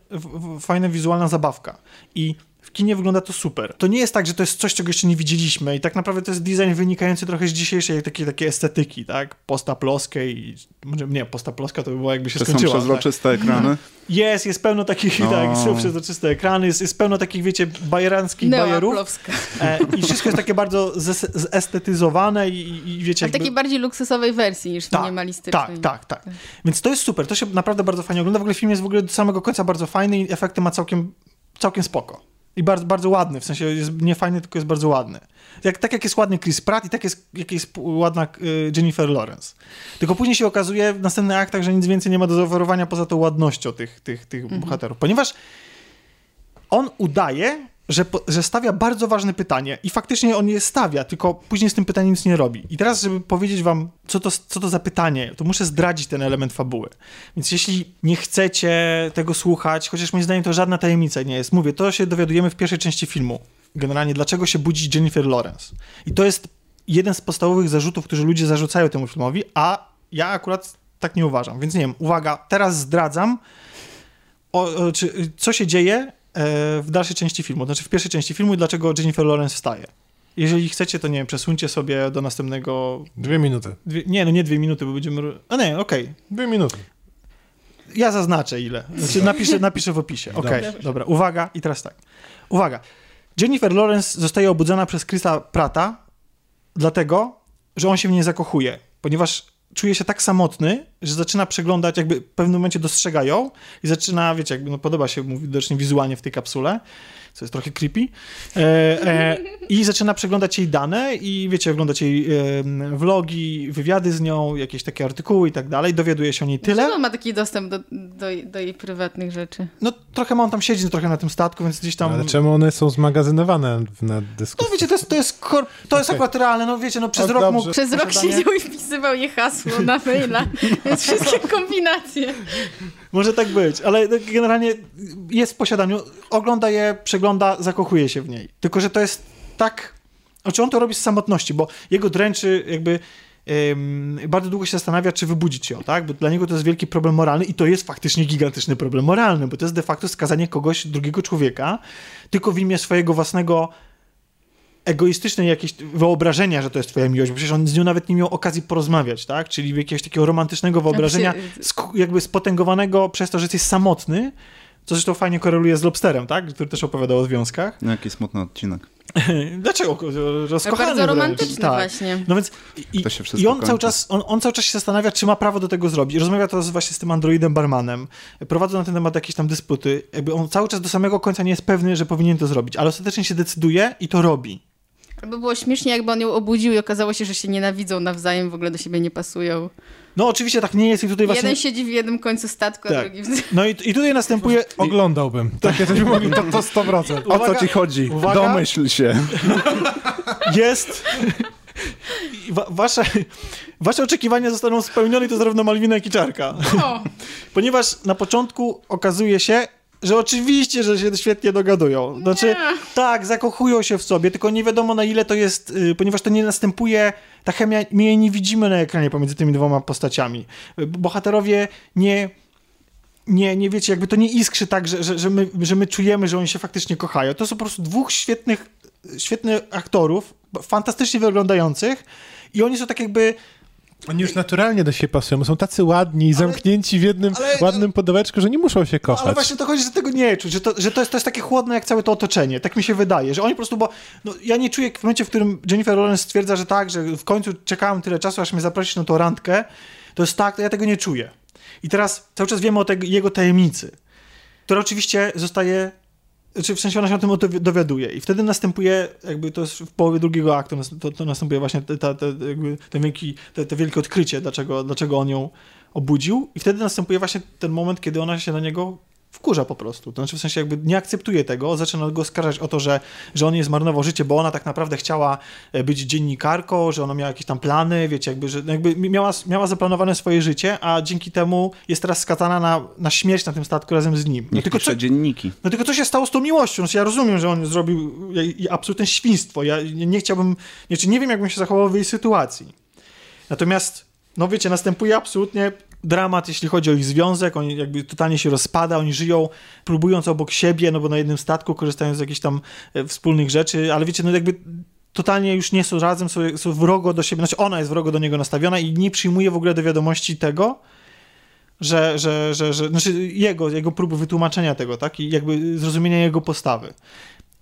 fajna wizualna zabawka. I w kinie wygląda to super. To nie jest tak, że to jest coś, czego jeszcze nie widzieliśmy i tak naprawdę to jest design wynikający trochę z dzisiejszej takiej, takiej estetyki, tak? Postaploskiej, może nie, postaploska to by było jakby się To są skończyła. tak? przezroczyste ekrany. Jest, jest pełno takich, No. tak, są przezroczyste ekrany, jest, jest pełno takich, wiecie, bajeranskich bajerów Neoaplowska. e, i wszystko jest takie bardzo zes- zestetyzowane i, i, i wiecie, Ale w jakby... takiej bardziej luksusowej wersji niż Tak, minimalistycznej. tak, tak, tak. Więc to jest super, to się naprawdę bardzo fajnie ogląda. W ogóle film jest w ogóle do samego końca bardzo fajny i efekty ma całkiem, całkiem spoko. I bardzo, bardzo ładny, w sensie jest nie fajny, tylko jest bardzo ładny. Jak, tak jak jest ładny Chris Pratt i tak jest, jak jest ładna y, Jennifer Lawrence. Tylko później się okazuje w następnych aktach, że nic więcej nie ma do zaoferowania poza tą ładnością tych, tych, tych bohaterów. Ponieważ on udaje, że, że stawia bardzo ważne pytanie i faktycznie on je stawia, tylko później z tym pytaniem nic nie robi. I teraz, żeby powiedzieć wam, co to, co to za pytanie, to muszę zdradzić ten element fabuły. Więc jeśli nie chcecie tego słuchać, chociaż moim zdaniem to żadna tajemnica nie jest, mówię, to się dowiadujemy w pierwszej części filmu. Generalnie, dlaczego się budzi Jennifer Lawrence. I to jest jeden z podstawowych zarzutów, które ludzie zarzucają temu filmowi, a ja akurat tak nie uważam. Więc nie wiem, uwaga, teraz zdradzam, o, o, czy, co się dzieje w dalszej części filmu, znaczy w pierwszej części filmu i dlaczego Jennifer Lawrence wstaje. Jeżeli chcecie, to nie wiem, przesuńcie sobie do następnego... Dwie minuty. Dwie, nie, no nie dwie minuty, bo będziemy... A nie, okej. Dwie minuty. Ja zaznaczę ile. Znaczy napiszę, napiszę w opisie. Okej, dobra. Uwaga i teraz tak. Uwaga. Jennifer Lawrence zostaje obudzona przez Chrisa Prata dlatego, że on się w niej zakochuje, ponieważ czuje się tak samotny, że zaczyna przeglądać, jakby w pewnym momencie dostrzega ją i zaczyna, wiecie, jakby no, podoba się mu widocznie wizualnie w tej kapsule, co jest trochę creepy, e, e, i zaczyna przeglądać jej dane i wiecie, oglądać jej e, vlogi, wywiady z nią, jakieś takie artykuły i tak dalej, dowiaduje się o niej tyle. Dlaczego on ma taki dostęp do, do, do jej prywatnych rzeczy? No trochę ma on tam siedzi, no, trochę na tym statku, więc gdzieś tam... Ale czemu one są zmagazynowane na dysku? No wiecie, to jest, to jest, kor... to jest Okej. akurat realne, no wiecie, no przez O, rok dobrze. mógł... Przez rok siedział i wpisywał je hasło na maila, więc wszystkie kombinacje. Może tak być, ale generalnie jest w posiadaniu, ogląda je, przegląda, zakochuje się w niej. Tylko, że to jest tak... Znaczy on to robi z samotności, bo jego dręczy jakby... bardzo długo się zastanawia, czy wybudzić ją, tak? Bo dla niego to jest wielki problem moralny i to jest faktycznie gigantyczny problem moralny, bo to jest de facto skazanie kogoś, drugiego człowieka, tylko w imię swojego własnego egoistycznej jakieś wyobrażenia, że to jest twoja miłość, bo przecież on z nią nawet nie miał okazji porozmawiać, tak? Czyli jakiegoś takiego romantycznego wyobrażenia, się- sk- jakby spotęgowanego przez to, że jest samotny, co zresztą fajnie koreluje z Lobsterem, tak? Który też opowiadał o związkach. No, Jaki smutny odcinek. Dlaczego? Rozkochany Bardzo wręcz. romantyczny Tak. właśnie. No więc i, To się i on cały, czas, on, on cały czas się zastanawia, czy ma prawo do tego zrobić. Rozmawia to z, właśnie z tym androidem barmanem. Prowadzą na ten temat jakieś tam dysputy. Jakby on cały czas do samego końca nie jest pewny, że powinien to zrobić, ale ostatecznie się decyduje i to robi. By było śmiesznie, jakby on ją obudził i okazało się, że się nienawidzą nawzajem, w ogóle do siebie nie pasują. No oczywiście tak nie jest i tutaj właśnie... Jeden siedzi w jednym końcu statku, a Tak. drugi w... No i, i tutaj następuje... Oglądałbym. Takie coś mówił, to, to 100%. O Uwaga, co ci chodzi? uwaga. Domyśl się. Jest... Wa wasze, wasze oczekiwania zostaną spełnione i to zarówno Malwina, jak i Czarka. O, Ponieważ na początku okazuje się, że oczywiście, że się świetnie dogadują. Znaczy, Nie. tak, zakochują się w sobie, tylko nie wiadomo na ile to jest, y, ponieważ to nie następuje, ta chemia, my jej nie widzimy na ekranie pomiędzy tymi dwoma postaciami. Y, Bohaterowie nie, nie, nie wiecie, jakby to nie iskrzy tak, że, że, że, my, że my czujemy, że oni się faktycznie kochają. To są po prostu dwóch świetnych, świetnych aktorów, fantastycznie wyglądających i oni są tak jakby Oni już naturalnie do siebie pasują, są tacy ładni i zamknięci w jednym ale- ładnym pudełeczku, że nie muszą się No, kochać. ale właśnie to chodzi, że tego nie czuć, że, to, że to, jest, to jest takie chłodne jak całe to otoczenie. Tak mi się wydaje, że oni po prostu, bo no, ja nie czuję w momencie, w którym Jennifer Lawrence stwierdza, że tak, że w końcu czekałem tyle czasu, aż mnie zaprosić na tą randkę, to jest tak, to ja tego nie czuję. I teraz cały czas wiemy o jego tajemnicy, która oczywiście zostaje, czy w sensie ona się o tym dowi- dowiaduje i wtedy następuje, jakby to jest w połowie drugiego aktu, to, to następuje właśnie te, te, jakby ten wielki, te, te wielkie odkrycie, dlaczego, dlaczego on ją obudził. I wtedy następuje właśnie ten moment, kiedy ona się na niego wkurza po prostu. To znaczy w sensie jakby nie akceptuje tego, zaczyna go oskarżać o to, że, że on jej zmarnował życie, bo ona tak naprawdę chciała e, być dziennikarką, że ona miała jakieś tam plany, wiecie, jakby, że jakby miała, miała zaplanowane swoje życie, a dzięki temu jest teraz skazana na, na śmierć na tym statku razem z nim. No Niech tylko, co, dzienniki. no tylko co się stało z tą miłością? Znaczy, ja rozumiem, że on zrobił absolutne świństwo. Ja nie, nie chciałbym, znaczy nie wiem, jakbym się zachował w jej sytuacji. Natomiast, no wiecie, następuje absolutnie dramat, jeśli chodzi o ich związek, on jakby totalnie się rozpada, oni żyją próbując obok siebie, no bo na jednym statku, korzystając z jakichś tam e, wspólnych rzeczy, ale wiecie, no jakby totalnie już nie są razem, są, są wrogo do siebie, znaczy ona jest wrogo do niego nastawiona i nie przyjmuje w ogóle do wiadomości tego, że, że, że, że znaczy jego, jego próby wytłumaczenia tego, tak, i jakby zrozumienia jego postawy.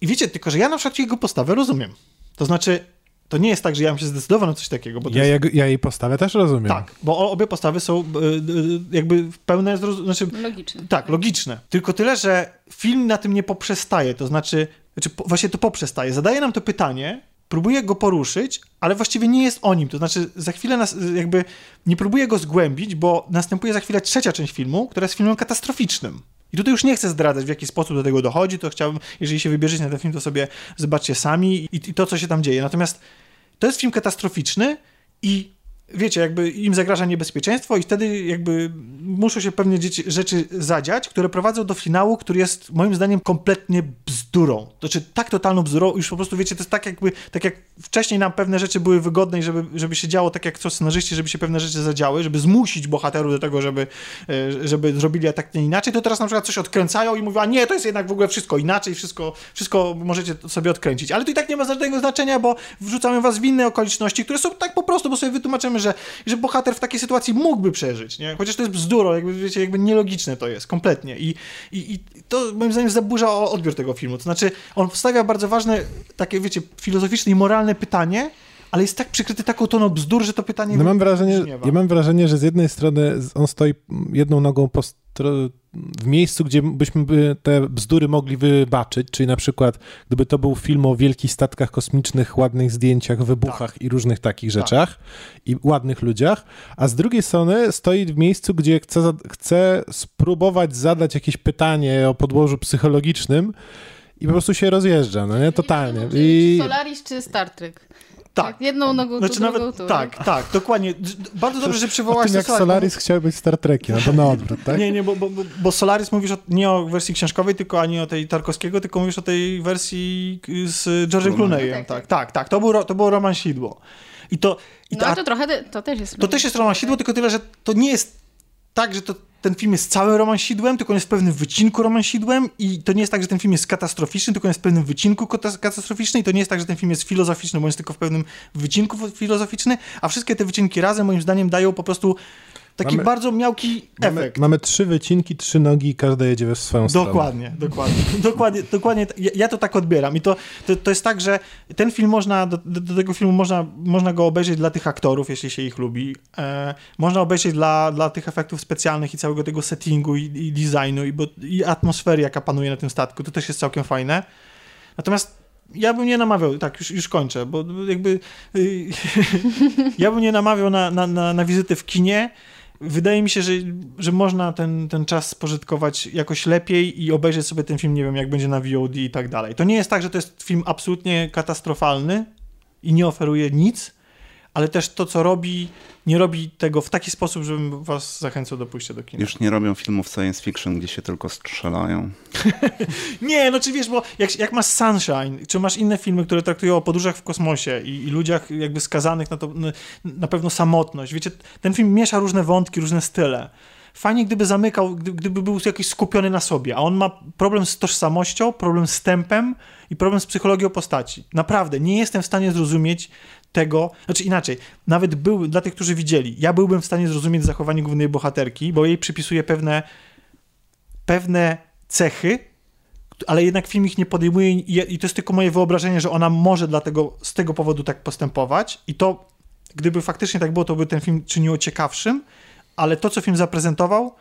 I wiecie, tylko, że ja na przykład jego postawę rozumiem. To znaczy, to nie jest tak, że ja bym się zdecydował na coś takiego, bo to Ja, jest... ja jej postawę też rozumiem. Tak, bo obie postawy są y, y, jakby pełne zrozumienie, znaczy logiczne. tak, logiczne. Tylko tyle, że film na tym nie poprzestaje, to znaczy, znaczy właśnie to poprzestaje. Zadaje nam to pytanie, próbuje go poruszyć, ale właściwie nie jest o nim. To znaczy, za chwilę nas jakby nie próbuje go zgłębić, bo następuje za chwilę trzecia część filmu, która jest filmem katastroficznym. I tutaj już nie chcę zdradzać, w jaki sposób do tego dochodzi, to chciałbym, jeżeli się wybierzecie na ten film, to sobie zobaczcie sami i, i to, co się tam dzieje. Natomiast to jest film katastroficzny i wiecie, jakby im zagraża niebezpieczeństwo i wtedy jakby muszą się pewne rzeczy zadziać, które prowadzą do finału, który jest moim zdaniem kompletnie bzdurą. Znaczy tak totalną bzdurą, już po prostu wiecie, to jest tak jakby, tak jak wcześniej nam pewne rzeczy były wygodne i żeby, żeby się działo tak jak chcą scenarzyści, żeby się pewne rzeczy zadziały, żeby zmusić bohaterów do tego, żeby, e, żeby zrobili tak nie inaczej, to teraz na przykład coś odkręcają i mówią, a nie, to jest jednak w ogóle wszystko inaczej, wszystko, wszystko możecie sobie odkręcić. Ale to i tak nie ma żadnego znaczenia, bo wrzucamy was w inne okoliczności, które są tak po prostu, bo sobie wytłumaczymy, że, że bohater w takiej sytuacji mógłby przeżyć, nie? Chociaż to jest bzduro, jakby, wiecie, jakby nielogiczne to jest, kompletnie. I, i, I to moim zdaniem zaburza odbiór tego filmu. To znaczy, on wstawia bardzo ważne, takie, wiecie, filozoficzne i moralne pytanie ale jest tak przykryty taką toną bzdur, że to pytanie No mam wrażenie, ja mam wrażenie, że z jednej strony on stoi jedną nogą po stro- w miejscu, gdzie byśmy by te bzdury mogli wybaczyć, czyli na przykład gdyby to był film o wielkich statkach kosmicznych, ładnych zdjęciach, wybuchach i różnych takich rzeczach i ładnych ludziach, a z drugiej strony stoi w miejscu, gdzie chce, chce spróbować zadać jakieś pytanie o podłożu psychologicznym i po prostu się rozjeżdża, no nie? Totalnie. I... Solaris czy Star Trek? Tak. Jedną nogą Znaczy tu, drugą nawet, tu. tak, tak, dokładnie. Bardzo dobrze, że o przywołałaś tym, jak Solaris, Solaris chciał być Star Trekiem, to na odwrót, tak? Nie, nie, bo, bo, bo- bo Solaris mówisz o, nie o wersji książkowej, tylko ani o tej Tarkowskiego, tylko mówisz o tej wersji z George'em Clooneyem. Tak, Tak, tak. tak, tak. To był, to był Roman Sidło. I to, i No to, ale a to trochę, to też jest... to też jest Roman Sidło, tylko tyle, że to nie jest tak, że to ten film jest całym Roman Sidłem, tylko on jest w pewnym wycinku Roman Sidłem i to nie jest tak, że ten film jest katastroficzny, tylko on jest w pewnym wycinku kata- katastroficzny i to nie jest tak, że ten film jest filozoficzny, bo jest tylko w pewnym wycinku filozoficzny, a wszystkie te wycinki razem moim zdaniem dają po prostu taki Mamy- bardzo miałki Mamy, efekt. mamy trzy wycinki, trzy nogi i każda jedzie w swoją stronę. Dokładnie, dokładnie, dokładnie, dokładnie. t- Ja, ja to tak odbieram i to, to, to jest tak, że ten film można, do, do, tego filmu można, można go obejrzeć dla tych aktorów, jeśli się ich lubi. E, można obejrzeć dla, dla tych efektów specjalnych i całego tego settingu i, i designu i, bo, i atmosfery, jaka panuje na tym statku. To też jest całkiem fajne. Natomiast ja bym nie namawiał, tak, już, już kończę, bo jakby y, ja bym nie namawiał na, na, na, na wizytę w kinie. Wydaje mi się, że, że można ten, ten czas spożytkować jakoś lepiej i obejrzeć sobie ten film, nie wiem, jak będzie na VOD i tak dalej. To nie jest tak, że to jest film absolutnie katastrofalny i nie oferuje nic, ale też to, co robi, nie robi tego w taki sposób, żebym was zachęcał do pójścia do kina. Już nie robią filmów science fiction, gdzie się tylko strzelają. Nie, no czy wiesz, bo jak, jak masz Sunshine, czy masz inne filmy, które traktują o podróżach w kosmosie i, i ludziach jakby skazanych na to, na, pewno samotność. Wiecie, ten film miesza różne wątki, różne style. Fajnie, gdyby zamykał, gdy, gdyby był jakiś skupiony na sobie, a on ma problem z tożsamością, problem z tempem i problem z psychologią postaci. Naprawdę, nie jestem w stanie zrozumieć tego, znaczy inaczej, nawet był, dla tych, którzy widzieli, ja byłbym w stanie zrozumieć zachowanie głównej bohaterki, bo jej przypisuje pewne pewne cechy, ale jednak film ich nie podejmuje i, i to jest tylko moje wyobrażenie, że ona może dlatego z tego powodu tak postępować i to, gdyby faktycznie tak było, to by ten film czyniło ciekawszym, ale to, co film zaprezentował,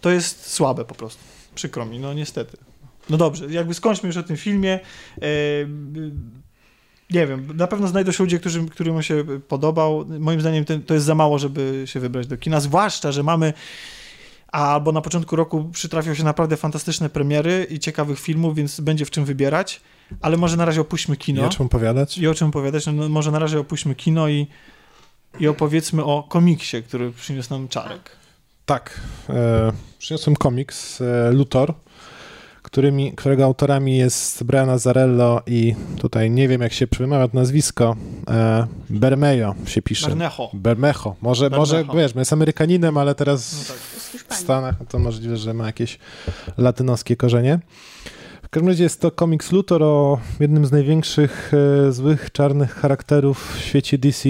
to jest słabe po prostu. Przykro mi, no niestety. No dobrze, jakby skończmy już o tym filmie. E, nie wiem, na pewno znajdą się ludzie, którzy, którym się podobał. Moim zdaniem to jest za mało, żeby się wybrać do kina, zwłaszcza, że mamy albo na początku roku przytrafią się naprawdę fantastyczne premiery i ciekawych filmów, więc będzie w czym wybierać, ale może na razie opuśćmy kino. I o czym opowiadać? I o czym opowiadać? No, no, może na razie opuśćmy kino i, i opowiedzmy o komiksie, który przyniósł nam Czarek. Tak. E, przyniosłem komiks e, Luthor, którymi, którego autorami jest Brian Azzarello i tutaj nie wiem, jak się wymawia to nazwisko. E, Bermejo się pisze. Bernecho. Bermejo. Może, może Bermejo. wiesz, jest Amerykaninem, ale teraz No tak. W. Stanach to możliwe, że ma jakieś latynoskie korzenie. W każdym razie jest to komiks Luthor o jednym z największych e, złych, czarnych charakterów w świecie DC,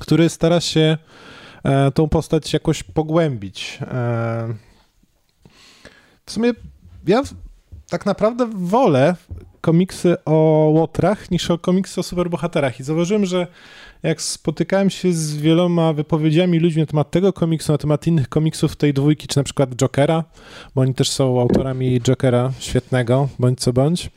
który stara się e, tą postać jakoś pogłębić. E, w sumie ja tak naprawdę wolę komiksy o łotrach niż o komiksy o superbohaterach. I zauważyłem, że jak spotykałem się z wieloma wypowiedziami ludzi na temat tego komiksu, na temat innych komiksów tej dwójki, czy na przykład Jokera, bo oni też są autorami Jokera świetnego, bądź co bądź,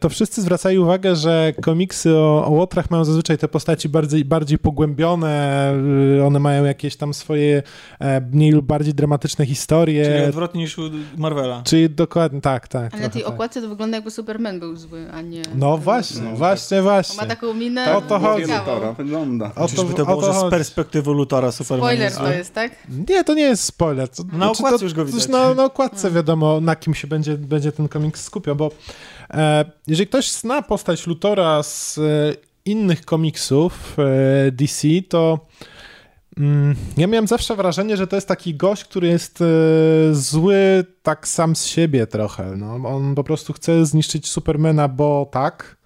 to wszyscy zwracają uwagę, że komiksy o, o łotrach mają zazwyczaj te postaci bardziej, bardziej pogłębione, y, one mają jakieś tam swoje e, mniej lub bardziej dramatyczne historie. Czyli odwrotnie niż u Marvela. Czyli dokładnie, tak, tak. Ale na tej tak. okładce to wygląda jakby Superman był zły, a nie... No właśnie, No, właśnie, On właśnie. ma taką minę O to chodzi. Lutora wygląda. O to o było, że z perspektywy Lutora Superman Spoiler jest to jest, tak? Nie, to nie jest spoiler. To, Na okładce już go coś widać. Na, na okładce wiadomo, na kim się będzie, będzie ten komiks skupiał, bo e, jeżeli ktoś zna postać Lutora z e, innych komiksów e, DC, to mm, ja miałem zawsze wrażenie, że to jest taki gość, który jest e, zły tak sam z siebie trochę. No. On po prostu chce zniszczyć Supermana, bo tak,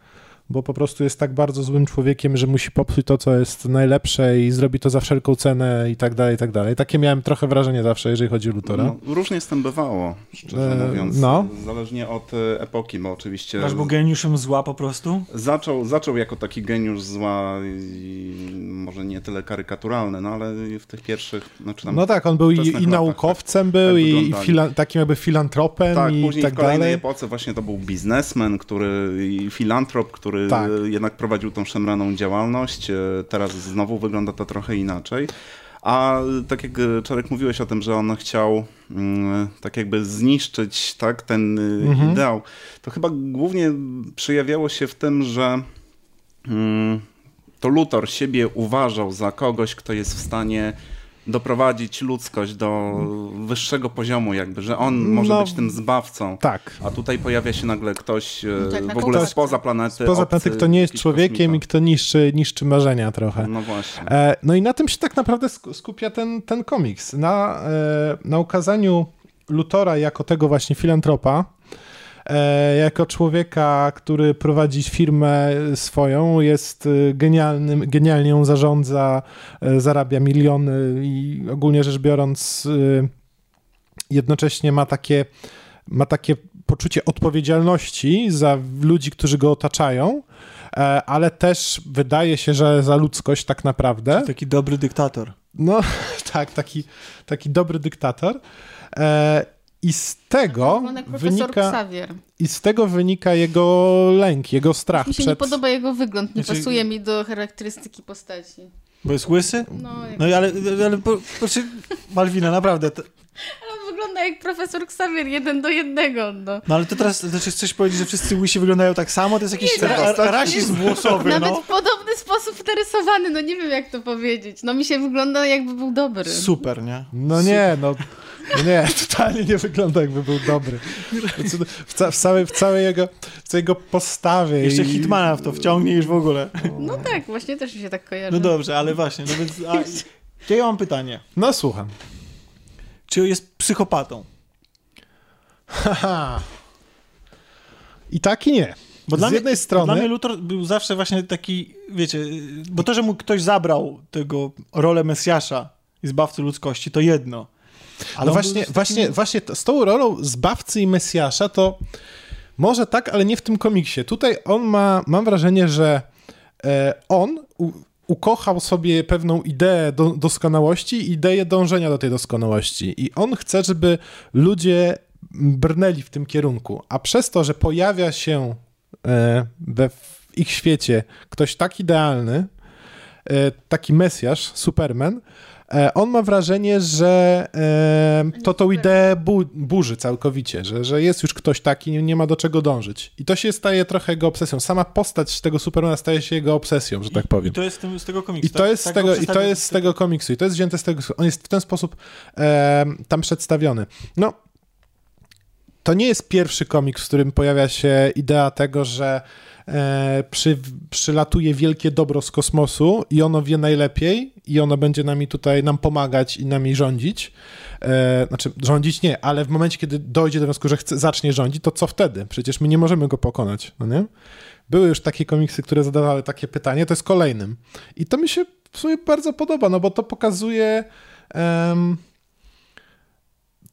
bo po prostu jest tak bardzo złym człowiekiem, że musi popsuć to, co jest najlepsze i zrobi to za wszelką cenę i tak dalej, i tak dalej. Takie miałem trochę wrażenie zawsze, jeżeli chodzi o Lutora. No, różnie z tym bywało, szczerze E, mówiąc. no. Zależnie od e, epoki, bo oczywiście... Masz był geniuszem zła po prostu? Zaczął, zaczął jako taki geniusz zła i może nie tyle karykaturalny, no ale w tych pierwszych... Znaczy tam No tak, on był i, i latach, naukowcem był, tak i fila, takim jakby filantropem Tak, i później tak w kolejnej dalej. epoce właśnie to był biznesmen, który i filantrop, który Tak. e, jednak prowadził tą szemraną działalność. E, Teraz znowu wygląda to trochę inaczej. A e, tak jak Czarek mówiłeś o tym, że on chciał mm, tak jakby zniszczyć tak, ten Mhm. ideał, to chyba głównie przejawiało się w tym, że mm, to Luthor siebie uważał za kogoś, kto jest w stanie doprowadzić ludzkość do wyższego poziomu, jakby, że on może No, być tym zbawcą. Tak. A tutaj pojawia się nagle ktoś e, No tak, w ogóle kogoś- spoza planety. Poza obcy, tym, kto nie jest człowiekiem i kosmita. kto niszczy, niszczy marzenia trochę. No właśnie. E, no i na tym się tak naprawdę sk- skupia ten, ten komiks. Na, e, na ukazaniu Lutora jako tego właśnie filantropa, e, jako człowieka, który prowadzi firmę swoją, jest e, genialnym, genialnie ją zarządza, e, zarabia miliony i ogólnie rzecz biorąc e, jednocześnie ma takie, ma takie poczucie odpowiedzialności za ludzi, którzy go otaczają, e, ale też wydaje się, że za ludzkość tak naprawdę. Taki dobry dyktator. No tak, taki, taki dobry dyktator. I z tego profesor wynika, Xavier. i z tego wynika jego lęk, jego strach Mi się nie przed... podoba jego wygląd, nie Znaczy- pasuje mi do charakterystyki postaci. Bo jest łysy? No, jak... No i ale, ale po, proszę, Malwina, naprawdę. To, Ale on wygląda jak profesor Xavier, jeden do jednego. No. no ale to teraz znaczy chcesz powiedzieć, że wszyscy łysi wyglądają tak samo? To jest jakiś Nie, ra, no, rasizm włosowy, Nawet no. w podobny sposób narysowany, no nie wiem jak to powiedzieć. No mi się wygląda jakby był dobry. Super, nie? No nie, no, no nie, totalnie nie wygląda jakby był dobry. W, ca w, całej, w całej jego, w całej jego postawie. Jeszcze i- Hitmana w to wciągnie już w ogóle. No tak, właśnie też mi się tak kojarzy. No dobrze, ale właśnie, no więc... A, ja mam pytanie. No słucham. Czy jest psychopatą? Haha. I tak i nie. Bo Z dla jednej mnie, strony- Dla mnie Luthor był zawsze właśnie taki, wiecie, bo to, że mu ktoś zabrał tego rolę Mesjasza i zbawcy ludzkości, to jedno. Ale no właśnie, był właśnie, właśnie z tą rolą zbawcy i Mesjasza to może tak, ale nie w tym komiksie. Tutaj on ma, mam wrażenie, że e, on u, ukochał sobie pewną ideę do, doskonałości, ideę dążenia do tej doskonałości i on chce, żeby ludzie brnęli w tym kierunku, a przez to, że pojawia się e, we w ich świecie ktoś tak idealny, e, taki Mesjasz, Superman, on ma wrażenie, że e, to tą ideę bu burzy całkowicie, że, że jest już ktoś taki, nie, ma do czego dążyć. I to się staje trochę jego obsesją. Sama postać tego Supermana staje się jego obsesją, że tak powiem. I to jest z tego komiksu. I to jest, z tak? Tak tego, go I to jest z tego komiksu. I to jest wzięte z tego. On jest w ten sposób e, tam przedstawiony. No, to nie jest pierwszy komiks, w którym pojawia się idea tego, że e, przy, przylatuje wielkie dobro z kosmosu i ono wie najlepiej i ono będzie nami tutaj nam pomagać i nami rządzić. E, znaczy, rządzić nie, ale w momencie, kiedy dojdzie do wniosku, że chce, zacznie rządzić, to co wtedy? Przecież my nie możemy go pokonać, no nie? Były już takie komiksy, które zadawały takie pytanie, to jest kolejnym. I to mi się w sumie bardzo podoba, no bo to pokazuje em,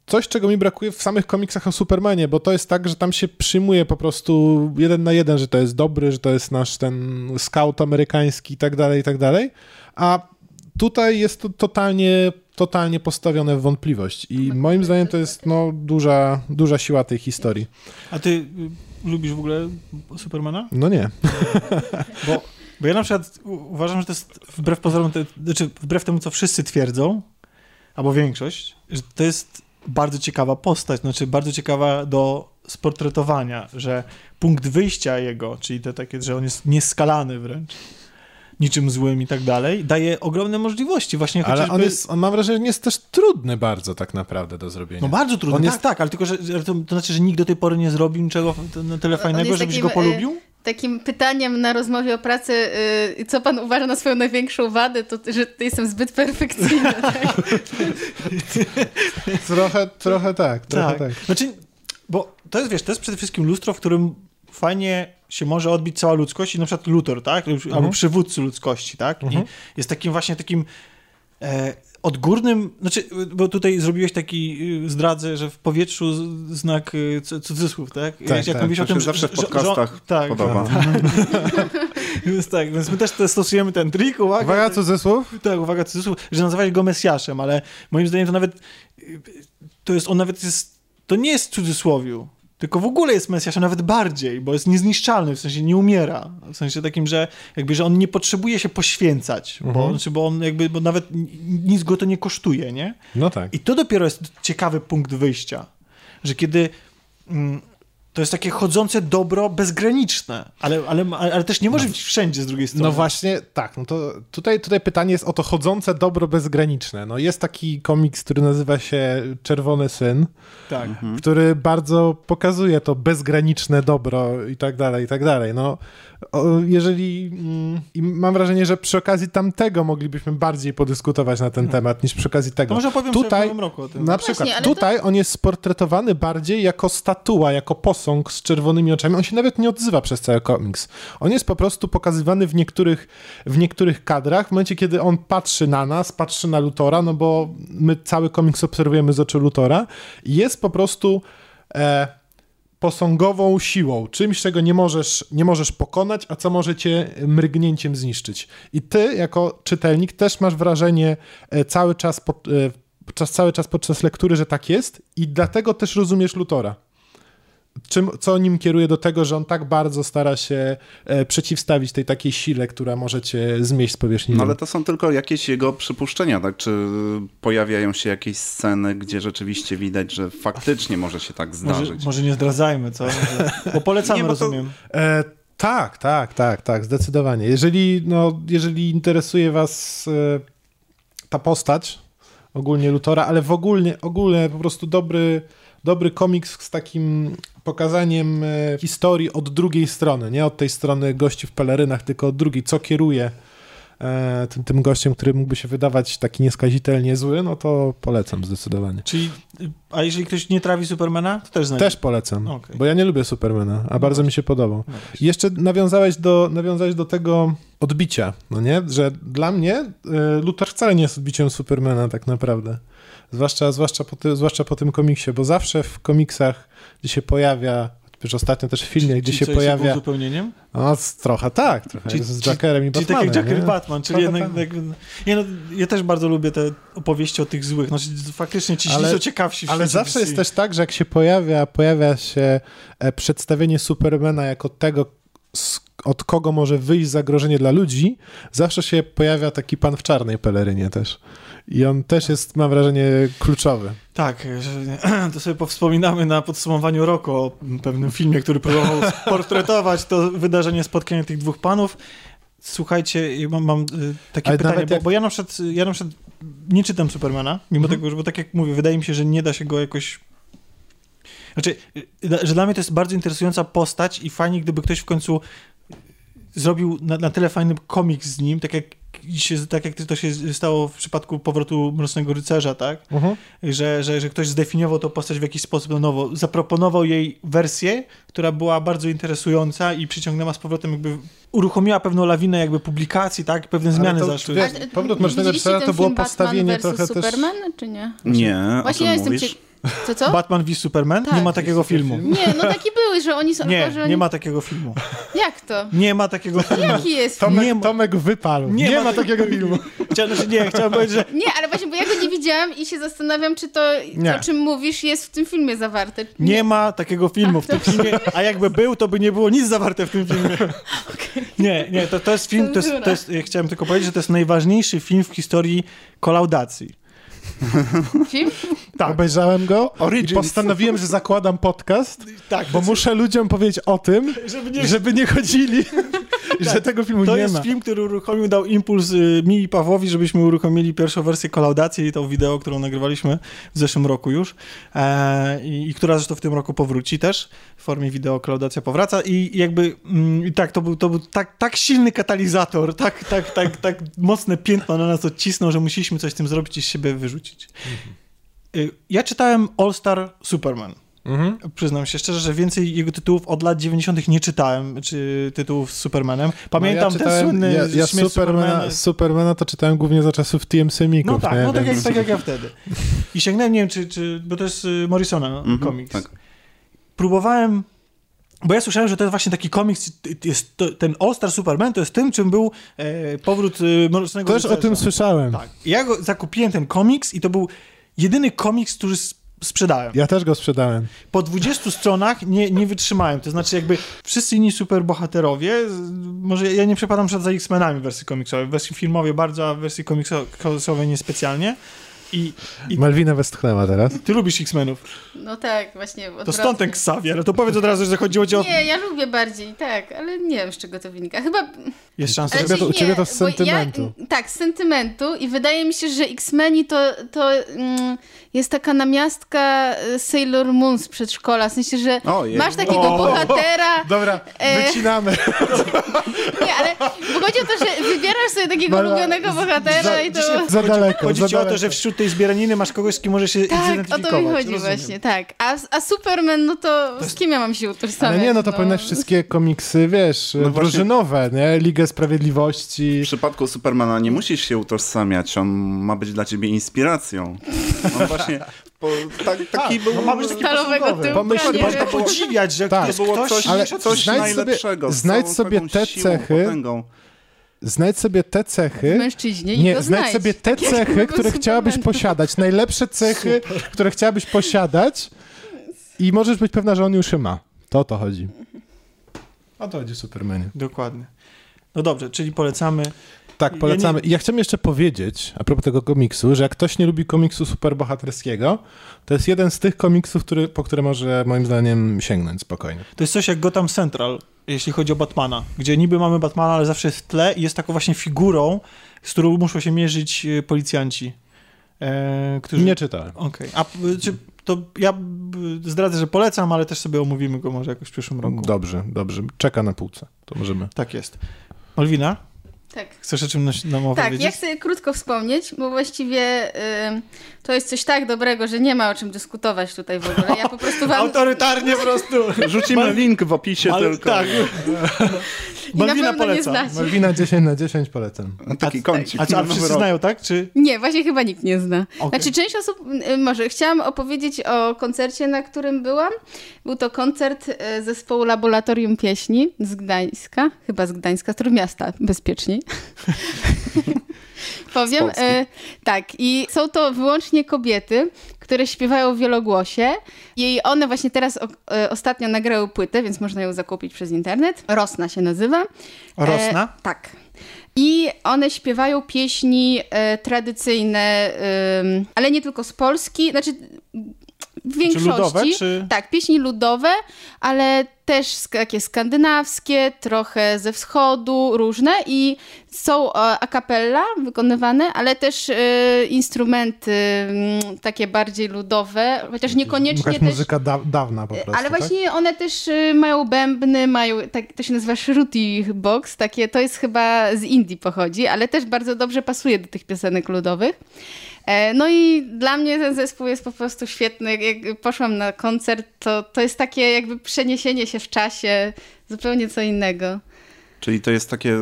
coś, czego mi brakuje w samych komiksach o Supermanie, bo to jest tak, że tam się przyjmuje po prostu jeden na jeden, że to jest dobry, że to jest nasz ten scout amerykański i tak dalej, i tak dalej, a tutaj jest to totalnie, totalnie postawione w wątpliwość i moim zdaniem to jest no, duża, duża siła tej historii. A ty y, lubisz w ogóle Supermana? No nie. Bo, bo ja na przykład uważam, że to jest wbrew pozorom, te, znaczy wbrew temu, co wszyscy twierdzą, albo większość, że to jest bardzo ciekawa postać, znaczy bardzo ciekawa do sportretowania, że punkt wyjścia jego, czyli te takie, że on jest nieskalany wręcz, niczym złym i tak dalej, daje ogromne możliwości. Właśnie Ale chociażby... on jest, on mam wrażenie, że jest też trudny bardzo tak naprawdę do zrobienia. No bardzo trudno, On tak, jest- tak, ale tylko, że, to, to znaczy, że nikt do tej pory nie zrobił niczego na tyle fajnego, żebyś takim, go polubił? Takim pytaniem na rozmowie o pracy, y, co pan uważa na swoją największą wadę, to że jestem zbyt perfekcyjny. Tak? Trochę, trochę tak, trochę tak. tak. Znaczy, bo to jest, wiesz, to jest przede wszystkim lustro, w którym fajnie się może odbić cała ludzkość i na przykład Luthor, tak? Albo Mhm. przywódcy ludzkości, tak? I jest takim właśnie takim e, odgórnym, znaczy, bo tutaj zrobiłeś taki, y, zdradzę, że w powietrzu znak y, cu- cudzysłów, tak? Tak, Jak tak. mówisz To o tym, się zawsze w podcastach że- tak, podoba. Więc tak, więc my też te stosujemy ten trik, uwaga, Uwaga, cudzysłów. tak, uwaga, cudzysłów, że nazywali go Mesjaszem, ale moim zdaniem to nawet, to jest, on nawet jest, to nie jest w cudzysłowiu, tylko w ogóle jest Mesjaszem nawet bardziej, bo jest niezniszczalny, w sensie nie umiera, w sensie takim, że jakby, że on nie potrzebuje się poświęcać, bo, Mhm. znaczy, bo on jakby, bo nawet ni- nic go to nie kosztuje, nie? No tak. I to dopiero jest ciekawy punkt wyjścia, że kiedy mm, to jest takie chodzące dobro bezgraniczne, ale, ale, ale też nie może być wszędzie z drugiej strony. No właśnie, tak. No to tutaj, tutaj pytanie jest o to chodzące dobro bezgraniczne. No jest taki komiks, który nazywa się Czerwony Syn, Tak. który bardzo pokazuje to bezgraniczne dobro i tak dalej, i tak dalej. No, jeżeli... Mm, I mam wrażenie, że przy okazji tamtego moglibyśmy bardziej podyskutować na ten temat niż przy okazji tego. To może w tutaj, nowym roku o tym. Na No przykład właśnie, ale to- tutaj on jest sportretowany bardziej jako statua, jako posąg z czerwonymi oczami. On się nawet nie odzywa przez cały komiks. On jest po prostu pokazywany w niektórych, w niektórych kadrach, w momencie, kiedy on patrzy na nas, patrzy na Lutora, no bo my cały komiks obserwujemy z oczu Lutora jest po prostu e, posągową siłą, czymś, czego nie możesz, nie możesz pokonać, a co może cię mrygnięciem zniszczyć. I ty, jako czytelnik, też masz wrażenie e, cały czas, e, podczas, cały czas podczas lektury, że tak jest i dlatego też rozumiesz Lutora. Czym, co nim kieruje do tego, że on tak bardzo stara się e, przeciwstawić tej takiej sile, która może cię zmieść z powierzchni No ale to są tylko jakieś jego przypuszczenia, tak? Czy pojawiają się jakieś sceny, gdzie rzeczywiście widać, że faktycznie może się tak Może, zdarzyć? może nie zdradzajmy, co? Bo polecamy, Nie, bo to- rozumiem. E, tak, tak, tak, tak, zdecydowanie. Jeżeli, no, jeżeli interesuje was e, ta postać, ogólnie Lutora, ale w ogólnie, ogólnie po prostu dobry, dobry komiks z takim pokazaniem e, historii od drugiej strony, nie od tej strony gości w pelerynach, tylko od drugiej, co kieruje e, tym, tym gościem, który mógłby się wydawać taki nieskazitelnie zły, no to polecam zdecydowanie. Czyli, a jeżeli ktoś nie trawi Supermana, to też znajdzie. Też polecam, Okej. bo ja nie lubię Supermana, a bardzo mi się podobał. No I Jeszcze nawiązałeś do, nawiązałeś do tego odbicia, no nie? Że dla mnie y, Luthor wcale nie jest odbiciem Supermana tak naprawdę. Zwłaszcza, zwłaszcza, po ty, zwłaszcza po tym komiksie, bo zawsze w komiksach, gdzie się pojawia, wiesz, ostatnio też w filmie, gdzie Czyli się pojawia... uzupełnieniem? No, trochę tak, trochę Czyli- z czyli- Jackerem i Czyli Batmanem. tak jak Joker i Batman, czyli jednak... tak. Nie, no, ja też bardzo lubię te opowieści o tych złych. Znaczy, faktycznie ci Ale- są ciekawsi Ale zawsze jest też tak, że jak się pojawia, pojawia się e, przedstawienie Supermana jako tego, od kogo może wyjść zagrożenie dla ludzi, zawsze się pojawia taki pan w czarnej pelerynie też. I on też jest, mam wrażenie, kluczowy. Tak, że, to sobie powspominamy na podsumowaniu roku o pewnym filmie, który próbował portretować to wydarzenie, spotkanie tych dwóch panów. Słuchajcie, mam, mam y, takie Ale pytanie, bo, jak- bo ja na przykład, ja na przykład nie czytam Supermana, mimo Mhm. tego, że bo tak jak mówię, wydaje mi się, że nie da się go jakoś... Znaczy, y, że dla mnie to jest bardzo interesująca postać i fajnie, gdyby ktoś w końcu zrobił na, na tyle fajny komiks z nim, tak jak, się, tak jak to się stało w przypadku powrotu Mrocznego Rycerza, tak? że, że, że ktoś zdefiniował tą postać w jakiś sposób na nowo, zaproponował jej wersję, która była bardzo interesująca i przyciągnęła z powrotem jakby, uruchomiła pewną lawinę jakby publikacji, tak, pewne Ale zmiany to, zaszły. wiesz, Powrót Mrocznego Rycerza to było Batman postawienie versus trochę też- Superman, czy nie? Nie, Właśnie ja jestem mówisz? Co, co? Batman v Superman? Tak. nie ma takiego filmu. Nie, no taki były, że oni są... Nie, że oni... nie ma takiego filmu. Jak to? Nie ma takiego filmu. Jaki jest? Tomek, Nie ma- Tomek wyparł. Nie Nie, ma ma, takiego filmu. Chciałem, znaczy nie, chciałem powiedzieć, że Nie, ale właśnie, bo ja go nie widziałam i się zastanawiam, czy to, Nie. o czym mówisz, jest w tym filmie zawarte. nie ma takiego filmu w tym filmie, a jakby był, to by nie było nic zawarte w tym filmie. Nie, nie, to, to jest film, to jest, to jest, ja chciałem tylko powiedzieć, że to jest najważniejszy film w historii kolaudacji. Film? Tak. Obejrzałem go Origins. i postanowiłem, że zakładam podcast, Tak, bo muszę ludziom powiedzieć o tym, żeby nie żeby nie chodzili, że tego filmu To nie jest ma. film, który uruchomił, dał impuls y, mi i Pawłowi, żebyśmy uruchomili pierwszą wersję kolaudacji, tą wideo, którą nagrywaliśmy w zeszłym roku już e, i, i która zresztą w tym roku powróci też w formie wideo kolaudacja powraca i jakby mm, i tak, to był, to był tak, tak silny katalizator, tak, tak, tak, tak mocne piętno na nas odcisnął, że musieliśmy coś z tym zrobić i z siebie wyrzucić. Y, Ja czytałem All Star Superman. Mhm. Przyznam się szczerze, że więcej jego tytułów od lat 90. nie czytałem, czy tytułów z Supermanem. Pamiętam no ja ten czytałem, słynny Ja, ja Supermana, Supermana. Supermana to czytałem głównie za czasów TM Semików, No tak, nie? no tak jak, tak jak ja wtedy. I sięgnąłem, nie wiem, czy, czy bo to jest y, Morrisona Mhm, komiks. tak. Próbowałem, bo ja słyszałem, że to jest właśnie taki komiks, jest to, ten All Star Superman to jest tym, czym był e, powrót y, Morrisonego Też o rycerza. tym słyszałem. Tak. Ja go zakupiłem ten komiks i to był jedyny komiks, który sprzedałem. Ja też go sprzedałem. Po 20 stronach nie, nie wytrzymałem. To znaczy jakby wszyscy inni superbohaterowie, może ja nie przepadam przed za X-Menami w wersji komiksowej, w wersji filmowej bardzo, a w wersji komiksowej niespecjalnie. I, I Malwina westchnęła teraz. ty lubisz X-Menów. No tak, właśnie. To odwrotnie. stąd ten Xavier. To powiedz od razu, że chodziło ci o... Nie, ja lubię bardziej, tak, ale nie wiem z czego to wynika. Chyba Jest szansa, że... to- u ciebie to z sentymentu. Ja, tak, z sentymentu i wydaje mi się, że X-Meni to, to mm, jest taka namiastka y, Sailor Moon z przedszkola, w sensie, że Ojej. masz takiego O. bohatera, Dobra, E. wycinamy. nie, ale bo chodzi o to, że wybierasz sobie takiego Dobra, ulubionego bohatera za- i to... Za daleko, Chodzi za ci o to, daleko. że wśród tej zbieraniny masz kogoś, z kim możesz się Tak, o zidentyfikować. to mi chodzi Rozumiem. właśnie, tak. A, a Superman, no to z kim ja mam się utożsamiać? Ale nie, no to powinnaś wszystkie komiksy, wiesz, No właśnie. drużynowe, nie? Ligę Sprawiedliwości. W przypadku Supermana nie musisz się utożsamiać, on ma być dla ciebie inspiracją. On właśnie po, tak, taki był... no ma być taki Stalowego posągowy. Pomyśl- nie Można podziwiać, że Tak. to było coś, ale coś znajdź sobie- najlepszego. z znajdź sobie te cechy, potęgą. Znajdź sobie te w cechy. mężczyźnie Nie, go znajdź sobie te Tak cechy, które chciałabyś posiadać. Najlepsze cechy, które chciałabyś posiadać i możesz być pewna, że on już je ma. To o to chodzi. O to chodzi w Supermanie. Dokładnie. No dobrze, czyli polecamy. Tak, Ja polecamy. nie- I ja chciałem jeszcze powiedzieć, a propos tego komiksu, że jak ktoś nie lubi komiksu superbohaterskiego, to jest jeden z tych komiksów, który, po które może moim zdaniem sięgnąć spokojnie. To jest coś jak Gotham Central, jeśli chodzi o Batmana, gdzie niby mamy Batmana, ale zawsze jest w tle i jest taką właśnie figurą, z którą muszą się mierzyć e, policjanci. E, którzy... Nie czytałem. Okej. A p- czy to ja b- zdradzę, że polecam, ale też sobie omówimy go może jakoś w przyszłym roku. Dobrze, dobrze. Czeka na półce. To możemy. Tak jest. Malwina, Tak. chcesz o czym nam Tak, opowiedzieć? ja chcę krótko wspomnieć, bo właściwie y, to jest coś tak dobrego, że nie ma o czym dyskutować tutaj w ogóle. Ja po prostu wam... Autorytarnie po prostu. Rzucimy link w opisie Mal- tylko. Tak. Malwina pewno nie poleca. znacie. Malwina 10 na 10 polecam. Taki kącik. A a nowy wszyscy rok. znają, tak? Czy... Nie, właśnie chyba nikt nie zna. Okej. Znaczy, część osób, y, może chciałam opowiedzieć o koncercie, na którym byłam. Był to koncert y, zespołu Laboratorium Pieśni z Gdańska, chyba z Gdańska, z miasta, bezpieczniej. Powiem. Y, tak, i są to wyłącznie kobiety, które śpiewają w wielogłosie. I one właśnie teraz o, y, ostatnio nagrały płytę, więc można ją zakupić przez internet. Rosna się nazywa. Rosna? E, tak. I one śpiewają pieśni e, tradycyjne, ale nie tylko z Polski, znaczy w większości. ludowe, czy- Tak, pieśni ludowe, ale też takie skandynawskie, trochę ze wschodu, różne i są e, a cappella wykonywane, ale też e, instrumenty mm, takie bardziej ludowe, chociaż niekoniecznie Jakaś też... muzyka da dawna po prostu, Ale tak? właśnie one też y, mają bębny, mają, tak, to się nazywa shruti box, takie, to jest chyba z Indii pochodzi, ale też bardzo dobrze pasuje do tych piosenek ludowych. E, No i dla mnie ten zespół jest po prostu świetny. Jak poszłam na koncert, to, to jest takie jakby przeniesienie się w czasie, zupełnie co innego. Czyli to jest takie e,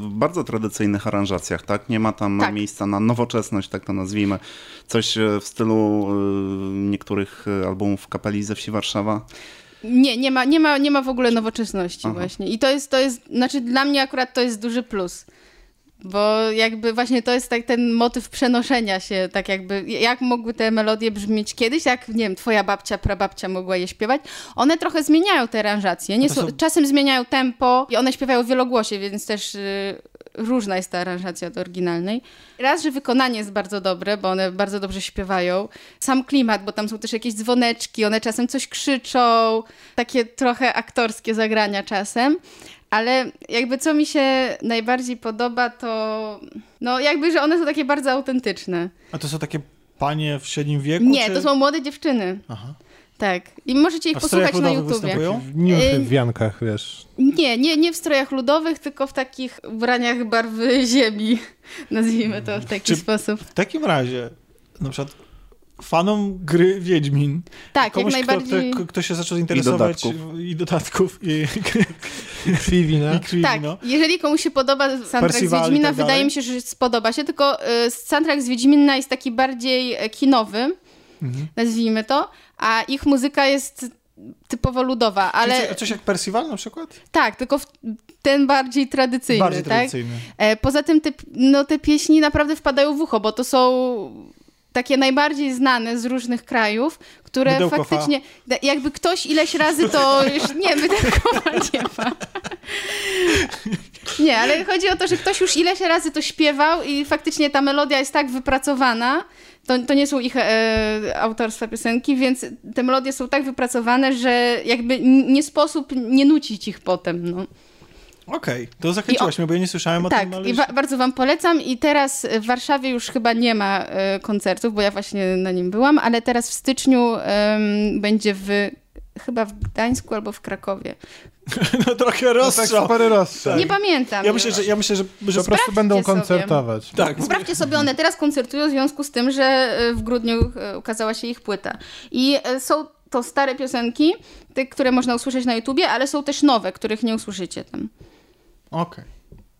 w bardzo tradycyjnych aranżacjach, tak? Nie ma tam Tak. miejsca na nowoczesność, tak to nazwijmy. Coś e, w stylu e, niektórych e, albumów kapeli ze wsi Warszawa. Nie, nie ma, nie ma, nie ma w ogóle nowoczesności Aha. właśnie. I to jest, to jest, znaczy dla mnie akurat to jest duży plus. Bo jakby właśnie to jest tak ten motyw przenoszenia się, tak jakby, jak mogły te melodie brzmieć kiedyś, jak, nie wiem, twoja babcia, prababcia mogła je śpiewać. One trochę zmieniają te aranżacje, nie są, czasem zmieniają tempo i one śpiewają w wielogłosie, więc też y, różna jest ta aranżacja od oryginalnej. Raz, że wykonanie jest bardzo dobre, bo one bardzo dobrze śpiewają. Sam klimat, bo tam są też jakieś dzwoneczki, one czasem coś krzyczą, takie trochę aktorskie zagrania czasem. Ale jakby co mi się najbardziej podoba, to no jakby, że one są takie bardzo autentyczne. A to są takie panie w średnim wieku? Nie, czy... to są młode dziewczyny. Aha. Tak. I możecie ich A posłuchać na YouTubie. W niuchy w wiankach, wiesz. Nie, nie, nie w strojach ludowych, tylko w takich ubraniach barwy ziemi. Nazwijmy to w taki Czy- sposób. W takim razie, na przykład fanom gry Wiedźmin. Tak, Komuś, jak najbardziej. Kto, kto, się zaczął interesować dodatków. i dodatków i, Krwi, no. i krwi, Tak, no. jeżeli komuś się podoba soundtrack z Percival i Wiedźmina, tak wydaje mi się, że spodoba się, tylko y, soundtrack z Wiedźmina jest taki bardziej e, kinowy, Mhm. nazwijmy to, a ich muzyka jest typowo ludowa, ale Coś, coś jak Percival na przykład? tak, tylko w, ten bardziej tradycyjny, Bardziej tak? tradycyjny. E, Poza tym te, no, te pieśni naprawdę wpadają w ucho, bo to są takie najbardziej znane z różnych krajów, które Mydełko faktycznie, da- jakby ktoś ileś razy to już, nie, mydełkowa nie ma. Nie, ale chodzi o to, że ktoś już ileś razy to śpiewał i faktycznie ta melodia jest tak wypracowana, to, to nie są ich e, autorstwa piosenki, więc te melodie są tak wypracowane, że jakby nie sposób nie nucić ich potem, no. Okej, to zachęciłaś mnie, bo ja nie słyszałem o Tak, tym, ale... i ba- bardzo wam polecam i teraz w Warszawie już chyba nie ma e, koncertów, bo ja właśnie na nim byłam, ale teraz w styczniu em, będzie w chyba w Gdańsku albo w Krakowie. no trochę No tak rozstrzał. spory rozstrzał. Nie pamiętam. Ja myślę, że, ja myślę, że, że Po prostu będą sobie. koncertować. tak, Sprawdźcie sobie, one teraz koncertują w związku z tym, że e, w grudniu e, ukazała się ich płyta. I e, są to stare piosenki, te, które można usłyszeć na YouTubie, ale są też nowe, których nie usłyszycie tam. Okej.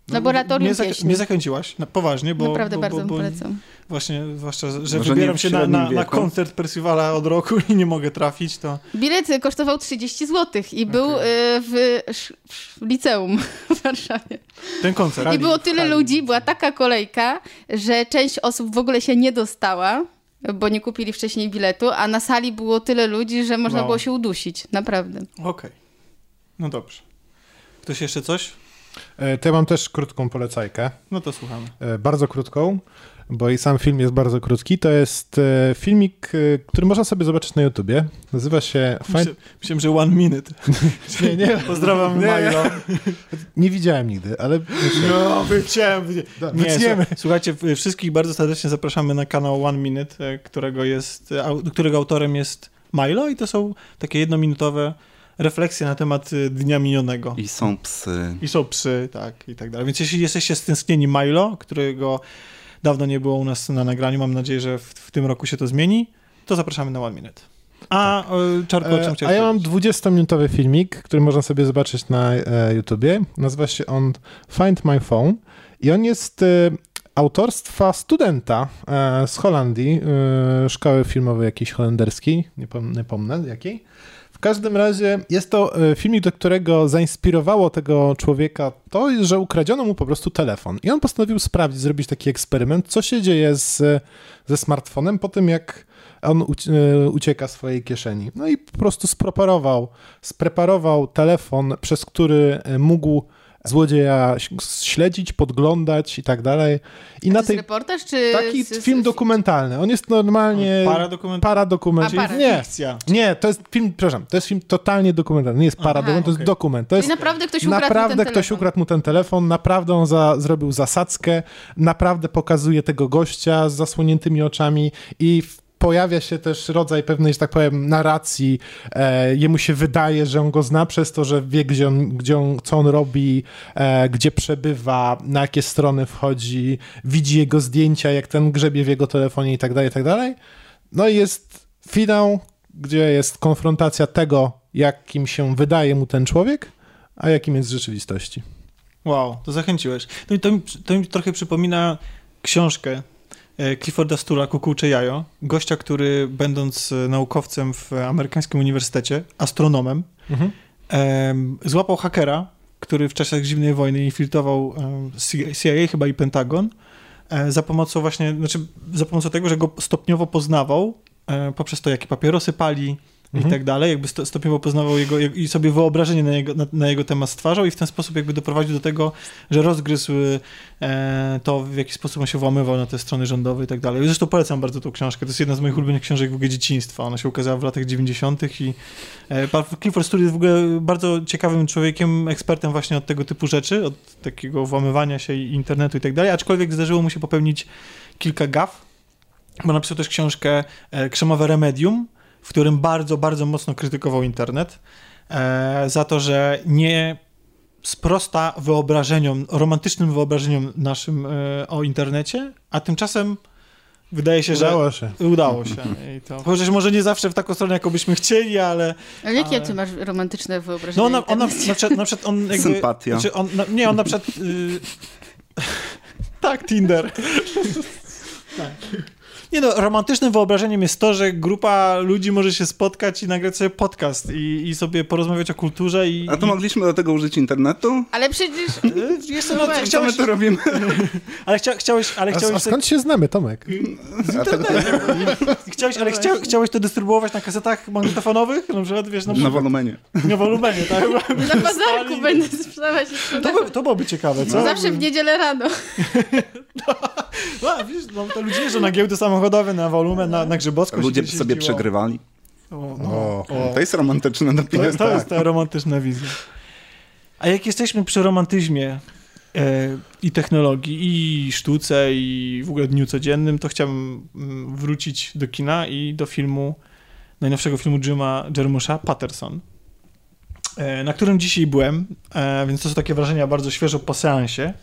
No, Laboratorium mnie, zach- mnie zachęciłaś, na, poważnie, bo... Naprawdę bo, bardzo bo, bo polecam. Właśnie, zwłaszcza, że Może wybieram nie się na, na, na koncert Percivala od roku i nie mogę trafić, to... Bilet kosztował 30 zł i był Okej. e, w, w liceum w Warszawie. Ten koncert. I było tyle ludzi, była taka kolejka, że część osób w ogóle się nie dostała, bo nie kupili wcześniej biletu, a na sali było tyle ludzi, że można Wow. było się udusić. Naprawdę. Okej. No dobrze. Ktoś jeszcze coś? E, To ja mam też krótką polecajkę. No to słuchamy. E, Bardzo krótką, bo i sam film jest bardzo krótki. To jest e, filmik, który można sobie zobaczyć na YouTubie. Nazywa się Find... Myślałem, że one minute. Nie, nie, Pozdrawiam Nie, Milo. nie widziałem nigdy, ale. No, wyciąłem. Da, Nie, słuchajcie, wszystkich bardzo serdecznie zapraszamy na kanał One Minute, którego, jest, którego autorem jest Milo i to są takie jednominutowe refleksje na temat e, dnia minionego. I są psy. I są psy, tak, i tak dalej. Więc jeśli jesteście stęsknieni Milo, którego dawno nie było u nas na nagraniu, mam nadzieję, że w, w tym roku się to zmieni, to zapraszamy na One Minute. A, tak. Czarko, o czym E, chciałeś A ja mam powiedzieć? 20-minutowy filmik, który można sobie zobaczyć na e, YouTubie. Nazywa się on Find My Phone i on jest e, autorstwa studenta e, z Holandii, e, szkoły filmowej jakiejś holenderskiej, nie, pom nie pomnę jakiej. W każdym razie jest to e, filmik, do którego zainspirowało tego człowieka to, że ukradziono mu po prostu telefon. I on postanowił sprawdzić, zrobić taki eksperyment, co się dzieje z, ze smartfonem po tym, jak on e, ucieka swojej kieszeni. No i po prostu spreparował, spreparował telefon, przez który mógł złodzieja śledzić, podglądać i tak dalej. I A na to tej jest reportaż, czy... taki z- z- film dokumentalny. On jest normalnie Paradokument... paradokument. A, para. Nie, Fikcja. nie, to jest film, przepraszam, to jest film totalnie dokumentalny. Nie jest paradokument, to jest dokument. To Czyli jest naprawdę ktoś ukradł Naprawdę mu ten ktoś telefon. ukradł mu ten telefon, naprawdę on za, zrobił zasadzkę, naprawdę pokazuje tego gościa z zasłoniętymi oczami i w, pojawia się też rodzaj pewnej, że tak powiem, narracji. E, jemu się wydaje, że on go zna przez to, że wie, gdzie on, gdzie on, co on robi, e, gdzie przebywa, na jakie strony wchodzi, widzi jego zdjęcia, jak ten grzebie w jego telefonie i tak dalej, i tak dalej. No i jest finał, gdzie jest konfrontacja tego, jakim się wydaje mu ten człowiek, a jakim jest w rzeczywistości. Wow, to zachęciłeś. To, mi- to, mi- to mi trochę przypomina książkę Clifforda Stula, Kukułcze Jajo. Gościa, który będąc e, naukowcem w amerykańskim uniwersytecie, astronomem, Mhm. złapał hakera, który w czasach zimnej wojny infiltrował CIA chyba i Pentagon e, za pomocą właśnie, znaczy za pomocą tego, że go stopniowo poznawał e, poprzez to, jakie papierosy pali i Mhm. tak dalej, jakby sto, stopniowo poznawał jego i sobie wyobrażenie na jego, na, na jego temat stwarzał i w ten sposób jakby doprowadził do tego, że rozgryzł e, to, w jaki sposób on się włamywał na te strony rządowe i tak dalej. Zresztą polecam bardzo tą książkę, to jest jedna z moich ulubionych książek w ogóle dzieciństwa. Ona się ukazała w latach 90. i e, pan Clifford Study jest w ogóle bardzo ciekawym człowiekiem, ekspertem właśnie od tego typu rzeczy, od takiego włamywania się i internetu i tak dalej, aczkolwiek zdarzyło mu się popełnić kilka gaf, bo napisał też książkę e, Krzemowe Remedium, w którym bardzo, bardzo mocno krytykował internet e, za to, że nie sprosta wyobrażeniom, romantycznym wyobrażeniom naszym e, o internecie, a tymczasem wydaje się, że Udało się. udało się. I to, chociaż może nie zawsze w taką stronę, jaką byśmy chcieli, ale Ale jakie Ale- ty masz romantyczne wyobrażenie? no ona, ona na przykład, na przykład on jakby... Sympatia. Znaczy on, na, nie, on na przykład... Y... tak, Tinder. tak. Nie no, romantycznym wyobrażeniem jest to, że grupa ludzi może się spotkać i nagrać sobie podcast i, i sobie porozmawiać o kulturze i... A to i... mogliśmy do tego użyć internetu? Ale przecież... Jeszcze no, Co my chciałeś, tu robimy? ale, chcia, chciałeś, ale A, chciałeś, a skąd się znamy, Tomek? A tego, chciałeś, ale chcia, chciałeś to dystrybuować na kasetach magnetofonowych? Na przykład, wiesz, na, na wolumenie. na wolumenie, tak? Na bazarku będę sprzedawać To, by, to byłoby ciekawe, co? Zawsze w niedzielę rano. No, wiesz, no, to ludzie jeżdżą na giełdy samochodowe, na wolumen, na, na Grzybowską. Ludzie się sobie przegrywali. O, no. O. O. To jest romantyczne To, napięcie. jest, to jest ta romantyczna wizja. A jak jesteśmy przy romantyzmie e, i technologii, i sztuce, i w ogóle dniu codziennym, to chciałbym mm, wrócić do kina i do filmu, najnowszego filmu Jima Jarmusza, Patterson, e, na którym dzisiaj byłem, e, więc to są takie wrażenia bardzo świeżo po seansie.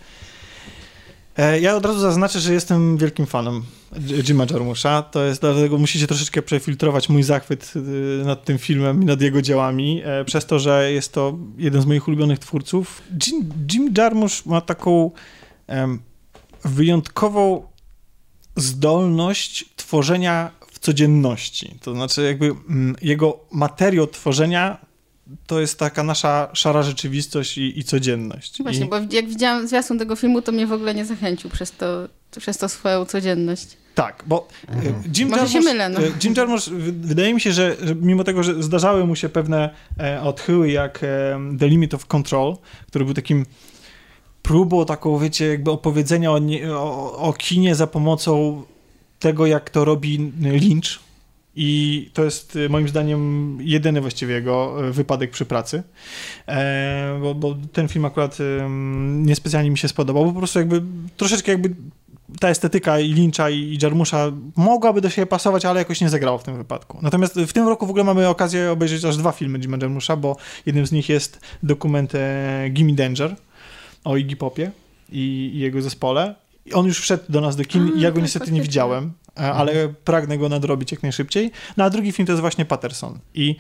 E, Ja od razu zaznaczę, że jestem wielkim fanem Jima Jarmusza. To jest dlatego musicie troszeczkę przefiltrować mój zachwyt y, nad tym filmem i nad jego dziełami, e, przez to, że jest to jeden z moich ulubionych twórców. Jim, Jim ma taką em, wyjątkową zdolność tworzenia w codzienności. To znaczy, jakby mm, jego materiał tworzenia to jest taka nasza szara rzeczywistość i, i codzienność. Właśnie, I... bo jak widziałam zwiastun tego filmu, to mnie w ogóle nie zachęcił przez to, przez to swoją codzienność. Tak, bo e, Jim Może Jarmusch, się mylę, no. e, Jim Jarmusch, wydaje mi się, że, że mimo tego, że zdarzały mu się pewne e, odchyły, jak e, The Limit of Control, który był takim próbą taką, wiecie, jakby opowiedzenia o, nie, o, o kinie za pomocą tego, jak to robi Lynch. I to jest e, moim zdaniem jedyny właściwie jego e, wypadek przy pracy, e, bo, bo ten film akurat niespecjalnie mi się spodobał, bo po prostu jakby troszeczkę jakby ta estetyka i Lyncha i, Jarmusza mogłaby do siebie pasować, ale jakoś nie zagrało w tym wypadku. Natomiast w tym roku w ogóle mamy okazję obejrzeć aż dwa filmy Jima Jarmusza, bo jednym z nich jest dokument e, Gimme Danger o Iggy Popie i jego zespole. On już wszedł do nas do kin i ja go tak, niestety nie faktycznie. widziałem, e, ale pragnę go nadrobić jak najszybciej. No a drugi film to jest właśnie Patterson. I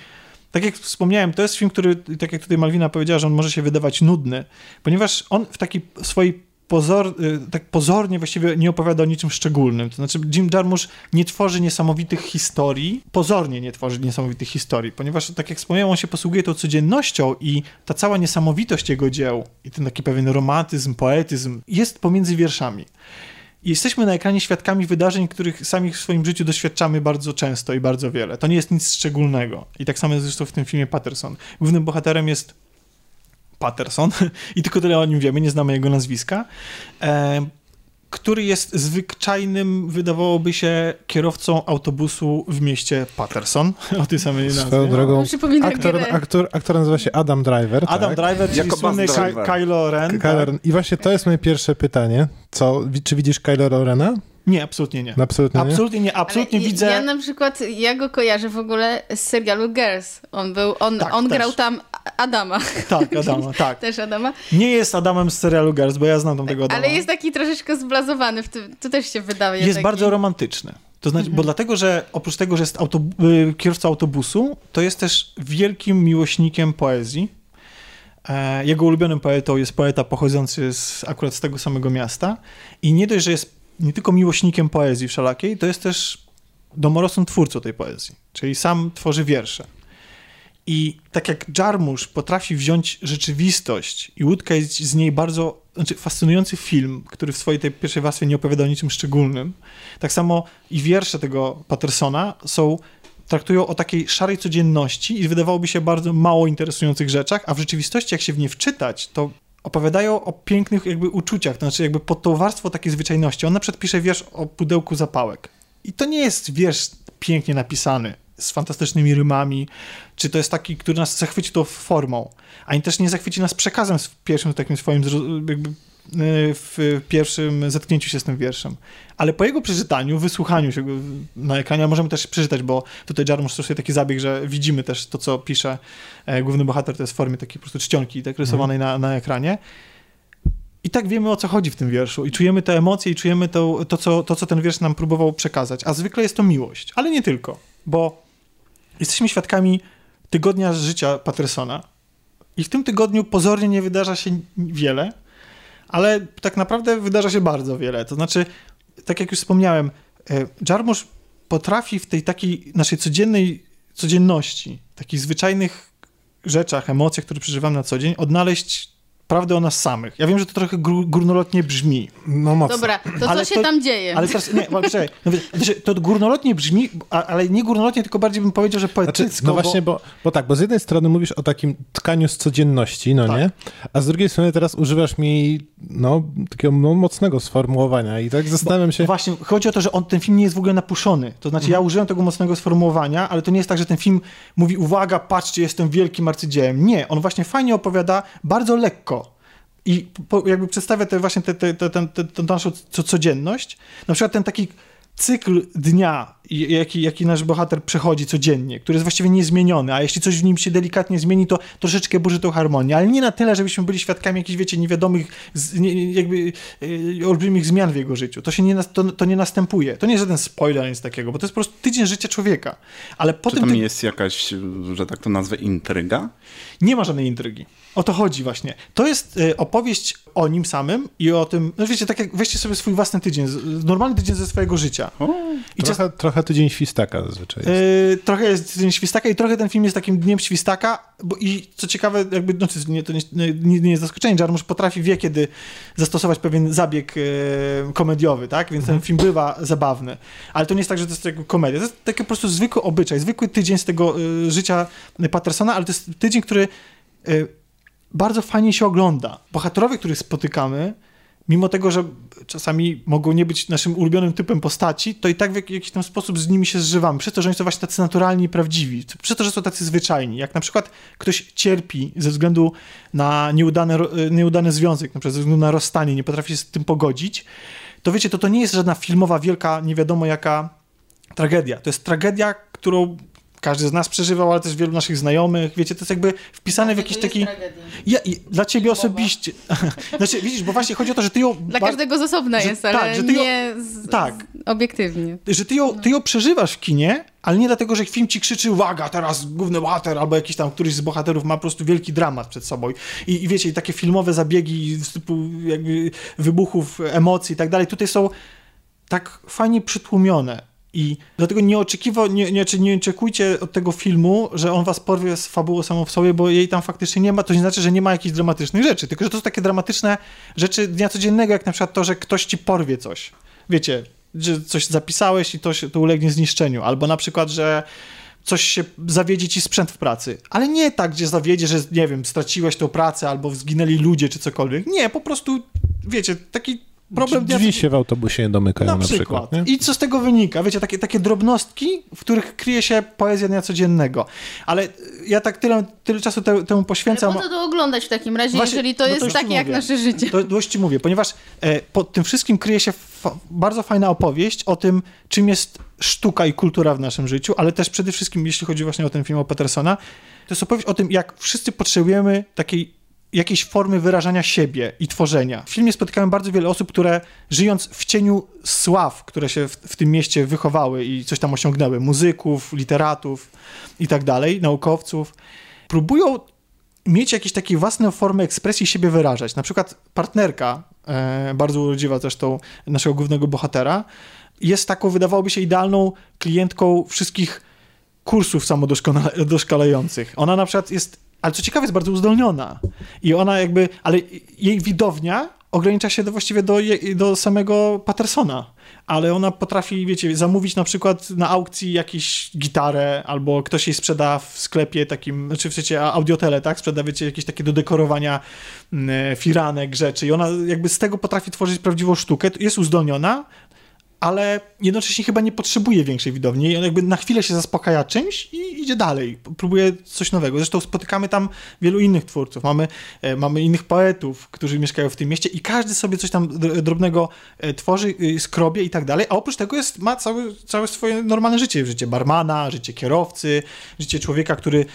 tak jak wspomniałem, to jest film, który, tak jak tutaj Malwina powiedziała, że on może się wydawać nudny, ponieważ on w takiej swojej pozor, y, tak pozornie właściwie nie opowiada o niczym szczególnym. To znaczy Jim Jarmusch nie tworzy niesamowitych historii, pozornie nie tworzy niesamowitych historii, ponieważ tak jak wspomniałem, on się posługuje tą codziennością i ta cała niesamowitość jego dzieł i ten taki pewien romantyzm, poetyzm jest pomiędzy wierszami. Jesteśmy na ekranie świadkami wydarzeń, których sami w swoim życiu doświadczamy bardzo często i bardzo wiele. To nie jest nic szczególnego. I tak samo jest zresztą w tym filmie Patterson. Głównym bohaterem jest Patterson i tylko tyle o nim wiemy, nie znamy jego nazwiska, e, który jest zwyczajnym, wydawałoby się, kierowcą autobusu w mieście Patterson, o tej samej Swoją nazwie. drogą, aktor, aktor, aktor nazywa się Adam Driver. Adam tak? Driver, czyli Jako słynny Ky-. Kylo Ren. tak? Kyler, I właśnie to jest moje pierwsze pytanie. Co, czy widzisz Kylo Rena? Nie, absolutnie nie. Absolutnie nie. Absolutnie nie, absolutnie Ale widzę... Ja na przykład, ja go kojarzę w ogóle z serialu Girls. On był, on, Tak, on też. grał tam Adama. Tak, Adama, tak. Też Adama. Nie jest Adamem z serialu Girls, bo ja znam tamtego Adama. Ale jest taki troszeczkę zblazowany w tym. To też się wydaje. jest taki... bardzo romantyczny. To znaczy, bo dlatego, że oprócz tego, że jest autobu- y, kierowcą autobusu, to jest też wielkim miłośnikiem poezji. E, Jego ulubionym poetą jest poeta pochodzący z, akurat z tego samego miasta. I nie dość, że jest nie tylko miłośnikiem poezji wszelakiej, to jest też domorosłym twórcą tej poezji. Czyli sam tworzy wiersze. I tak jak Jarmusch potrafi wziąć rzeczywistość i utkać z niej bardzo znaczy fascynujący film, który w swojej tej pierwszej warstwie nie opowiada o niczym szczególnym, tak samo i wiersze tego Pattersona są traktują o takiej szarej codzienności i wydawałoby się bardzo mało interesujących rzeczach, a w rzeczywistości jak się w nie wczytać, to opowiadają o pięknych jakby uczuciach, to znaczy jakby pod tą warstwą takiej zwyczajności. On na przykład pisze wiersz o pudełku zapałek. I to nie jest wiersz pięknie napisany, z fantastycznymi rymami, czy to jest taki, który nas zachwyci tą formą, ani też nie zachwyci nas przekazem w pierwszym takim swoim jakby y, w pierwszym zetknięciu się z tym wierszem. Ale po jego przeczytaniu, wysłuchaniu się na ekranie, możemy też przeczytać, bo tutaj Jarmusch stosuje taki zabieg, że widzimy też to, co pisze e, główny bohater, to jest w formie takiej po prostu czcionki tak rysowanej na, na ekranie. i tak wiemy o co chodzi w tym wierszu i czujemy te emocje i czujemy to, to, co, to, co ten wiersz nam próbował przekazać. A zwykle jest to miłość, ale nie tylko, bo jesteśmy świadkami tygodnia życia Pattersona i w tym tygodniu pozornie nie wydarza się wiele, ale tak naprawdę wydarza się bardzo wiele. To znaczy, tak jak już wspomniałem, e, Jarmusz potrafi w tej takiej naszej codziennej codzienności, takich zwyczajnych rzeczach, emocjach, które przeżywamy na co dzień, odnaleźć prawdę o nas samych. Ja wiem, że to trochę gru, górnolotnie brzmi. No mocno. Dobra, to Ale co się to- tam dzieje? Ale teraz, nie, czekaj, no, wiesz, to górnolotnie brzmi, ale nie górnolotnie, tylko bardziej bym powiedział, że Znaczy, poetycko. no właśnie, bo, bo tak, bo z jednej strony mówisz o takim tkaniu z codzienności, no Tak. nie? A z drugiej strony teraz używasz mi, no, takiego no, mocnego sformułowania i tak zastanawiam się... Właśnie, chodzi o to, że on, ten film nie jest w ogóle napuszony. To znaczy, ja użyłem tego mocnego sformułowania, ale to nie jest tak, że ten film mówi, uwaga, patrzcie, jestem wielkim arcydziełem. Nie, on właśnie fajnie opowiada, bardzo lekko. I po, jakby przedstawia te właśnie tę te, te, te, te, te, naszą co, codzienność. Na przykład ten taki cykl dnia, jaki, jaki nasz bohater przechodzi codziennie, który jest właściwie niezmieniony, a jeśli coś w nim się delikatnie zmieni, to troszeczkę burzy tą harmonię, ale nie na tyle, żebyśmy byli świadkami jakichś, wiecie, niewiadomych, nie, jakby e, olbrzymich zmian w jego życiu. To się nie, to, to nie następuje. To nie jest żaden spoiler, nic takiego, bo to jest po prostu tydzień życia człowieka. Ale Czy potem tam jest jakaś, że tak to nazwę, intryga? nie ma żadnej intrygi. O to chodzi właśnie. To jest e, opowieść o nim samym i o tym, no wiecie, tak jak weźcie sobie swój własny tydzień, normalny tydzień ze swojego życia. O, I czas, Trochę, trochę tydzień świstaka zazwyczaj jest. e, trochę jest tydzień świstaka i trochę ten film jest takim dniem świstaka, bo i co ciekawe, jakby, no, to nie, to nie, nie, nie jest zaskoczenie, Jarmusz potrafi, wie kiedy zastosować pewien zabieg e, komediowy, tak? Więc ten film bywa zabawny. Ale to nie jest tak, że to jest jako komedia. To jest taki po prostu zwykły obyczaj, zwykły tydzień z tego e, życia Pattersona, ale to jest tydzień, który bardzo fajnie się ogląda. Bohaterowie, których spotykamy, mimo tego, że czasami mogą nie być naszym ulubionym typem postaci, to i tak w jak- jakiś tam sposób z nimi się zżywamy. Przez to, że oni są właśnie tacy naturalni i prawdziwi. Przez to, że są tacy zwyczajni. Jak na przykład ktoś cierpi ze względu na nieudany, nieudany związek, na przykład ze względu na rozstanie, nie potrafi się z tym pogodzić, to wiecie, to to nie jest żadna filmowa, wielka, nie wiadomo jaka tragedia. To jest tragedia, którą każdy z nas przeżywał, ale też wielu naszych znajomych. Wiecie, to jest jakby wpisane w jakiś taki... Ja, i dla ciebie osobiście. znaczy, widzisz, bo właśnie chodzi o to, że ty ją. Dla każdego z osobna że- jest, ale tak, że ty ją- nie z, tak. z, obiektywnie. Że ty ją, ty ją przeżywasz w kinie, ale nie dlatego, że film ci krzyczy, uwaga, teraz główny bohater, albo jakiś tam któryś z bohaterów ma po prostu wielki dramat przed sobą. I, i wiecie, i takie filmowe zabiegi z typu jakby wybuchów, emocji i tak dalej, tutaj są tak fajnie przytłumione. I dlatego nie oczekiwał, nie, nie, czy nie oczekujcie od tego filmu, że on was porwie z fabułą samą w sobie, bo jej tam faktycznie nie ma. To nie znaczy, że nie ma jakichś dramatycznych rzeczy, tylko że to są takie dramatyczne rzeczy dnia codziennego, jak na przykład to, że ktoś ci porwie coś. Wiecie, że coś zapisałeś i to, się, to ulegnie zniszczeniu. Albo na przykład, że coś się zawiedzie ci sprzęt w pracy. Ale nie tak, gdzie zawiedzie, że nie wiem, straciłeś tą pracę albo zginęli ludzie czy cokolwiek. Nie, po prostu, wiecie, taki problem dnia Drzwi się w autobusie nie domykają na na, przykład. nie? I co z tego wynika? Wiecie, takie, takie drobnostki, w których kryje się poezja dnia codziennego. Ale ja tak tyle, tyle czasu te, temu Ale poświęcam. po co to oglądać w takim razie, Właśnie, jeżeli to no jest takie jak nasze życie? To dość ci mówię, ponieważ e, pod tym wszystkim kryje się fa- bardzo fajna opowieść o tym, czym jest sztuka i kultura w naszym życiu, ale też przede wszystkim, jeśli chodzi właśnie o ten film o Petersona, to jest opowieść o tym, jak wszyscy potrzebujemy takiej jakiejś formy wyrażania siebie i tworzenia. W filmie spotykałem bardzo wiele osób, które żyjąc w cieniu sław, które się w, w tym mieście wychowały i coś tam osiągnęły, muzyków, literatów i tak dalej, naukowców, próbują mieć jakieś takie własne formy ekspresji siebie wyrażać. Na przykład partnerka, e, bardzo urodziwa zresztą naszego głównego bohatera, jest taką, wydawałoby się, idealną klientką wszystkich kursów samodoszkalających. Ona na przykład jest, ale co ciekawe, jest bardzo uzdolniona. I ona jakby, ale jej widownia ogranicza się do, właściwie do, do samego Pattersona. Ale ona potrafi, wiecie, zamówić na przykład na aukcji jakąś gitarę, albo ktoś jej sprzeda w sklepie takim, znaczy w sensie audiotele, tak? Sprzeda, wiecie, jakieś takie do dekorowania mm, firanek, rzeczy. I ona jakby z tego potrafi tworzyć prawdziwą sztukę. Jest uzdolniona, ale jednocześnie chyba nie potrzebuje większej widowni. On jakby na chwilę się zaspokaja czymś i idzie dalej, próbuje coś nowego. Zresztą spotykamy tam wielu innych twórców. Mamy, e, mamy innych poetów, którzy mieszkają w tym mieście i każdy sobie coś tam drobnego e, tworzy, e, skrobie i tak dalej, a oprócz tego jest, ma całe, całe swoje normalne życie. Życie barmana, życie kierowcy, życie człowieka, który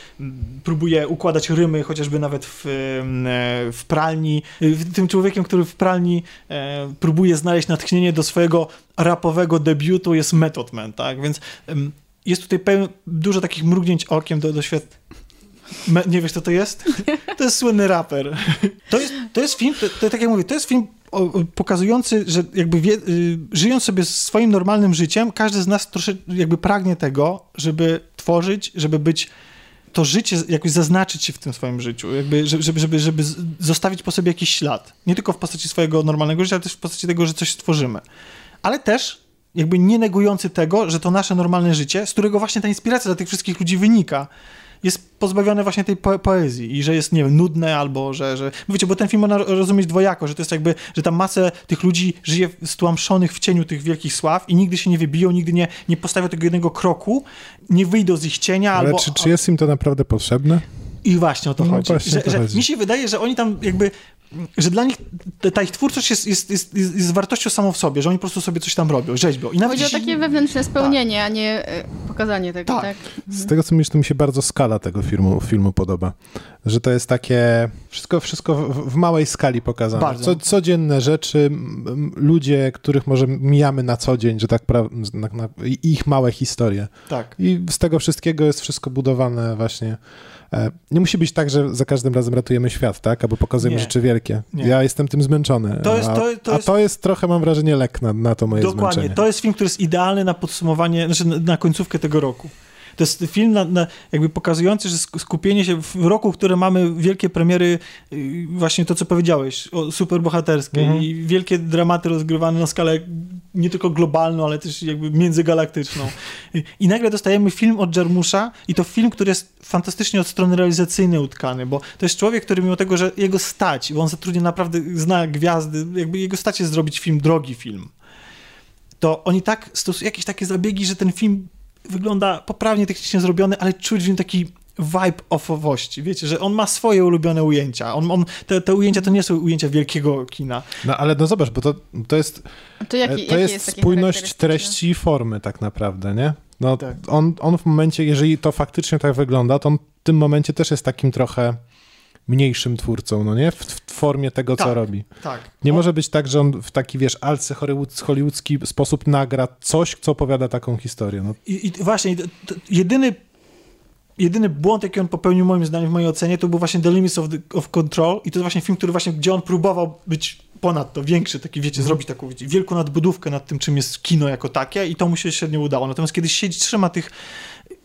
próbuje układać rymy, chociażby nawet w, w pralni. Tym człowiekiem, który w pralni próbuje znaleźć natchnienie do swojego rapowego debiutu jest Method Man, tak? Więc jest tutaj pełno, dużo takich mrugnięć okiem do, do świat. Me, nie wiesz, co to jest? To jest słynny raper. To jest, to jest film, to, to, tak jak mówię, to jest film o, pokazujący, że jakby wie, y, żyjąc sobie swoim normalnym życiem, każdy z nas troszeczkę jakby pragnie tego, żeby tworzyć, żeby być to życie jakoś zaznaczyć się w tym swoim życiu, jakby, żeby, żeby, żeby zostawić po sobie jakiś ślad. Nie tylko w postaci swojego normalnego życia, ale też w postaci tego, że coś stworzymy ale też jakby nie negujący tego, że to nasze normalne życie, z którego właśnie ta inspiracja dla tych wszystkich ludzi wynika, jest pozbawione właśnie tej po poezji i że jest, nie wiem, nudne albo, że, że... Wiecie, bo ten film można rozumieć dwojako, że to jest jakby, że tam masę tych ludzi żyje stłamszonych w cieniu tych wielkich sław i nigdy się nie wybiją, nigdy nie, nie postawią tego jednego kroku, nie wyjdą z ich cienia Ale albo... czy, czy jest im to naprawdę potrzebne? I właśnie o to no chodzi. Że, to że chodzi. Mi się wydaje, że oni tam jakby że dla nich ta ich twórczość jest, jest, jest, jest, wartością samą w sobie, że oni po prostu sobie coś tam robią, rzeźbią. I nawet Chodzi o takie wewnętrzne spełnienie, tak. a nie e, pokazanie tego, tak? tak? Z tego, co mówisz, to mi się bardzo skala tego filmu, filmu podoba. Że to jest takie wszystko, wszystko w, w małej skali pokazane. Bardzo. Co, codzienne rzeczy, ludzie, których może mijamy na co dzień, że tak pra- na, na, ich małe historie. Tak. I z tego wszystkiego jest wszystko budowane właśnie E, nie musi być tak, że za każdym razem ratujemy świat, tak? Albo pokazujemy nie. rzeczy wielkie. Nie. Ja jestem tym zmęczony. To jest, to, to a, jest... a to jest trochę, mam wrażenie, lek na, na to moje Dokładnie. zmęczenie. Dokładnie. To jest film, który jest idealny na podsumowanie, znaczy na, na końcówkę tego roku. To jest film na, na jakby pokazujący, że skupienie się w roku, w którym mamy wielkie premiery, y, właśnie to, co powiedziałeś, o superbohaterskie mhm. i wielkie dramaty rozgrywane na skalę nie tylko globalną, ale też jakby międzygalaktyczną. I nagle dostajemy film od Jarmusza i to film, który jest fantastycznie od strony realizacyjnej utkany, bo to jest człowiek, który mimo tego, że jego stać, bo on zatrudnia naprawdę, zna gwiazdy, jakby jego stać jest zrobić film, drogi film, to oni tak stosują jakieś takie zabiegi, że ten film wygląda poprawnie technicznie zrobiony, ale czuć w nim taki vibe offowości. Wiecie, że on ma swoje ulubione ujęcia. On, on, te, te ujęcia to nie są ujęcia wielkiego kina. No ale no zobacz, bo to, to jest, to, jaki, to jest, jest spójność treści i formy tak naprawdę, nie? No, tak. on, on w momencie, jeżeli to faktycznie tak wygląda, to on w tym momencie też jest takim trochę mniejszym twórcą, no nie? W, w formie tego, tak, co robi. Tak. Nie może być tak, że on w taki, wiesz, alcy hollywoodzki sposób nagra coś, co opowiada taką historię. No. I, i właśnie, jedyny jedyny błąd, jaki on popełnił moim zdaniem, w mojej ocenie, to był właśnie The Limits of, the, of Control i to jest właśnie film, który właśnie, gdzie on próbował być ponad to, większy, taki wiecie, mm. zrobić taką wiecie, wielką nadbudówkę nad tym, czym jest kino jako takie i to mu się średnio udało. Natomiast kiedy siedzi, trzyma tych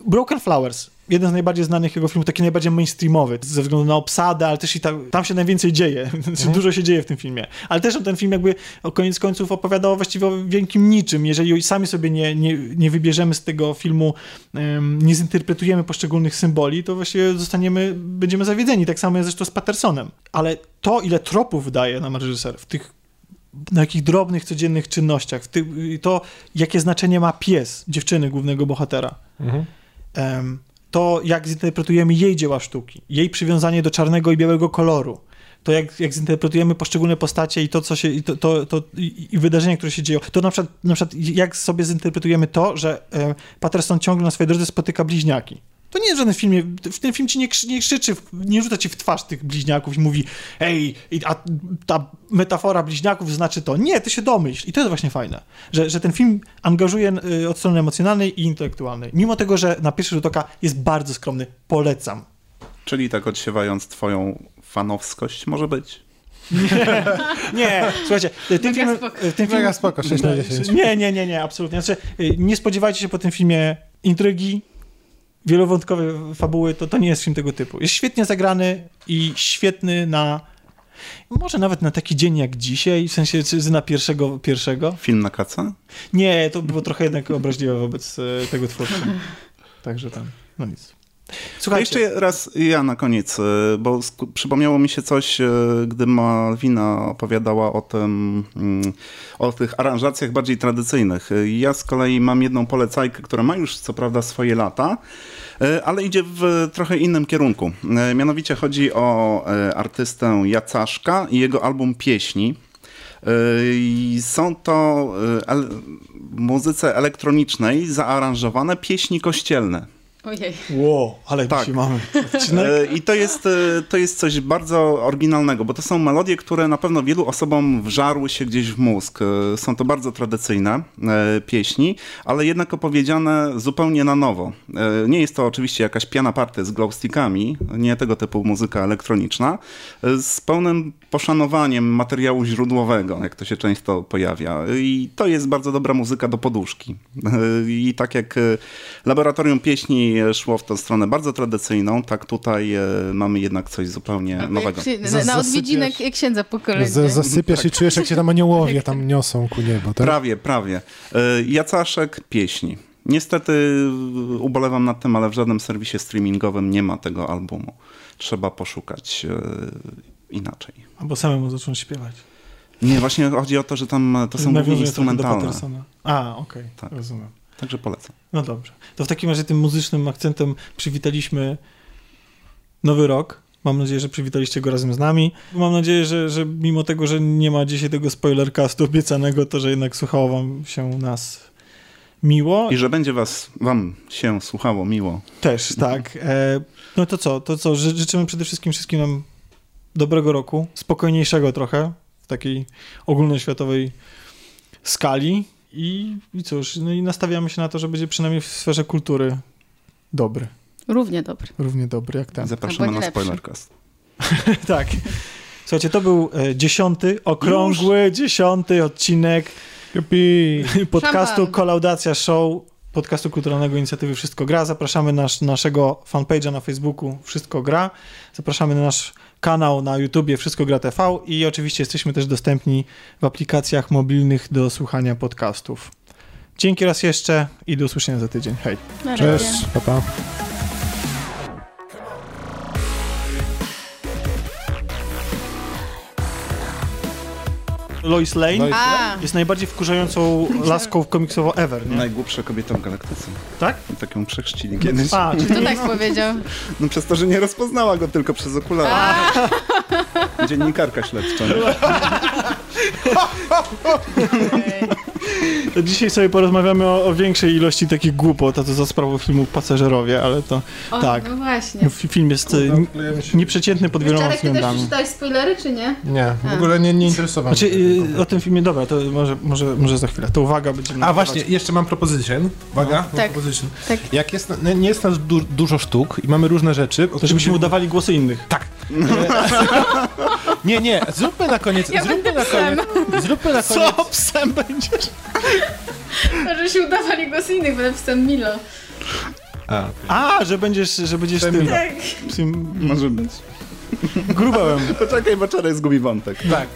Broken Flowers, jeden z najbardziej znanych jego filmów, taki najbardziej mainstreamowy, ze względu na obsadę, ale też i tam, tam się najwięcej dzieje, znaczy mhm. dużo się dzieje w tym filmie. Ale też ten film jakby o koniec końców opowiadał właściwie o wielkim niczym. Jeżeli sami sobie nie, nie, nie wybierzemy z tego filmu, um, nie zinterpretujemy poszczególnych symboli, to właściwie zostaniemy, będziemy zawiedzeni. Tak samo jest zresztą z Pattersonem. Ale to, ile tropów daje nam reżyser w tych na jakich drobnych, codziennych czynnościach, to, jakie znaczenie ma pies dziewczyny głównego bohatera. Mhm. Um, to, jak zinterpretujemy jej dzieła sztuki, jej przywiązanie do czarnego i białego koloru, to jak, jak zinterpretujemy poszczególne postacie i to, co się, i, to, to, to, i wydarzenia, które się dzieją, to na przykład, na przykład jak sobie zinterpretujemy to, że e, Patterson ciągle na swojej drodze spotyka bliźniaki. To nie jest w żadnym filmie, w tym film ci nie, nie krzyczy, nie rzuca ci w twarz tych bliźniaków i mówi ej, a ta metafora bliźniaków znaczy to. Nie, ty się domyśl. I to jest właśnie fajne, że, że ten film angażuje y, od strony emocjonalnej i intelektualnej. Mimo tego, że na pierwszy rzut oka jest bardzo skromny. Polecam. Czyli tak odsiewając twoją fanowskość może być? Nie, nie, słuchajcie, tym filmem... Tym film, spoko, 6 na 10. Nie, nie, nie, nie, absolutnie. Znaczy, y, nie spodziewajcie się po tym filmie intrygi, wielowątkowe fabuły, to, to nie jest film tego typu. Jest świetnie zagrany i świetny na może nawet na taki dzień jak dzisiaj, w sensie czy na pierwszego, pierwszego. Film na kaca? Nie, to było trochę jednak obraźliwe wobec e, tego twórcy. Także tam, no nic. Słuchajcie, jeszcze raz ja na koniec, e, bo przypomniało mi się coś, e, gdy Malwina opowiadała o tym, mm, o tych aranżacjach bardziej tradycyjnych. E, Ja z kolei mam jedną polecajkę, która ma już co prawda swoje lata, ale idzie w trochę innym kierunku. Mianowicie chodzi o artystę Jacaszka i jego album Pieśni. Są to muzyce elektronicznej zaaranżowane pieśni kościelne. Ojej. Wow, ale Tak. dzisiaj mamy odcinek. E, I to jest, e, to jest coś bardzo oryginalnego, bo to są melodie, które na pewno wielu osobom wżarły się gdzieś w mózg. E, Są to bardzo tradycyjne pieśni, ale jednak opowiedziane zupełnie na nowo. Nie jest to oczywiście jakaś piana party z glowstickami, nie tego typu muzyka elektroniczna, z pełnym poszanowaniem materiału źródłowego, jak to się często pojawia. I to jest bardzo dobra muzyka do poduszki. I tak jak e, Laboratorium Pieśni szło w tę stronę bardzo tradycyjną, tak tutaj e, mamy jednak coś zupełnie nowego. Przy, Za- na zasypiasz- odwiedzinek księdza po kolei. Zasypiasz i czujesz, jak się tam aniołowie tam niosą ku niebu, tak? Prawie, prawie. E, Jacaszek Pieśni. Niestety ubolewam nad tym, ale w żadnym serwisie streamingowym nie ma tego albumu. Trzeba poszukać inaczej. Albo samemu zacząć śpiewać. Nie, właśnie chodzi o to, że tam to są głównie instrumentalne. A, okej, Tak. rozumiem. Także polecam. No dobrze. To w takim razie tym muzycznym akcentem przywitaliśmy nowy rok. Mam nadzieję, że przywitaliście go razem z nami. Mam nadzieję, że, że mimo tego, że nie ma dzisiaj tego spoilercastu obiecanego, to że jednak słuchało wam się nas miło. I że będzie was, wam się słuchało miło. Też, tak. E, no to co? To co? Ży- Życzymy przede wszystkim wszystkim nam dobrego roku, spokojniejszego trochę w takiej ogólnoświatowej skali i, i cóż, no i nastawiamy się na to, że będzie przynajmniej w sferze kultury dobry. Równie dobry. Równie dobry jak ten. Zapraszamy na spoilercast. tak. Słuchajcie, to był e, dziesiąty, okrągły, dziesiąty odcinek Jupi. podcastu Szampan. Kolaudacja Show, podcastu kulturalnego inicjatywy Wszystko Gra. Zapraszamy na naszego fanpage'a na Facebooku Wszystko Gra. Zapraszamy na nasz kanał na YouTubie Wszystko Gra TV i oczywiście jesteśmy też dostępni w aplikacjach mobilnych do słuchania podcastów. Dzięki raz jeszcze i do usłyszenia za tydzień. Hej. Cześć, pa, pa. Lois Lane Lois A, jest najbardziej wkurzającą laską komiksowo ever, nie? Najgłupsza kobieta w galaktyce. Tak? Taką przechrzcili kiedyś. A, czyli kto tak powiedział? No przez to, że nie rozpoznała go tylko przez okulary. Dziennikarka śledcza. To dzisiaj sobie porozmawiamy o, o większej ilości takich głupot, a to za sprawą filmu Pasażerowie, ale to O, tak. No właśnie. F- Film jest e, n- nieprzeciętny pod wieloma Czarek, ty też względami. przeczytałeś spoilery, czy nie? Nie, w ogóle nie, nie interesowałem Znaczy, się. y, o tym filmie, dobra, to może, może, może za chwilę. To uwaga, będziemy... A właśnie, jeszcze mam proposition. Uwaga, mam Tak. proposition. Tak. Jak jest, nie nie jest nas du dużo sztuk i mamy różne rzeczy... To żebyśmy udawali głosy innych. Tak. Nie, nie, zróbmy na koniec, Ja zróbmy będę na koniec, zróbmy na koniec... Co? Psem będziesz? Że się udawali głos innych, będę psem Milo. A, A, że będziesz, że będziesz Psem tym... Tak. Może być. grubełem. Poczekaj, bo czarek zgubi wątek. tak.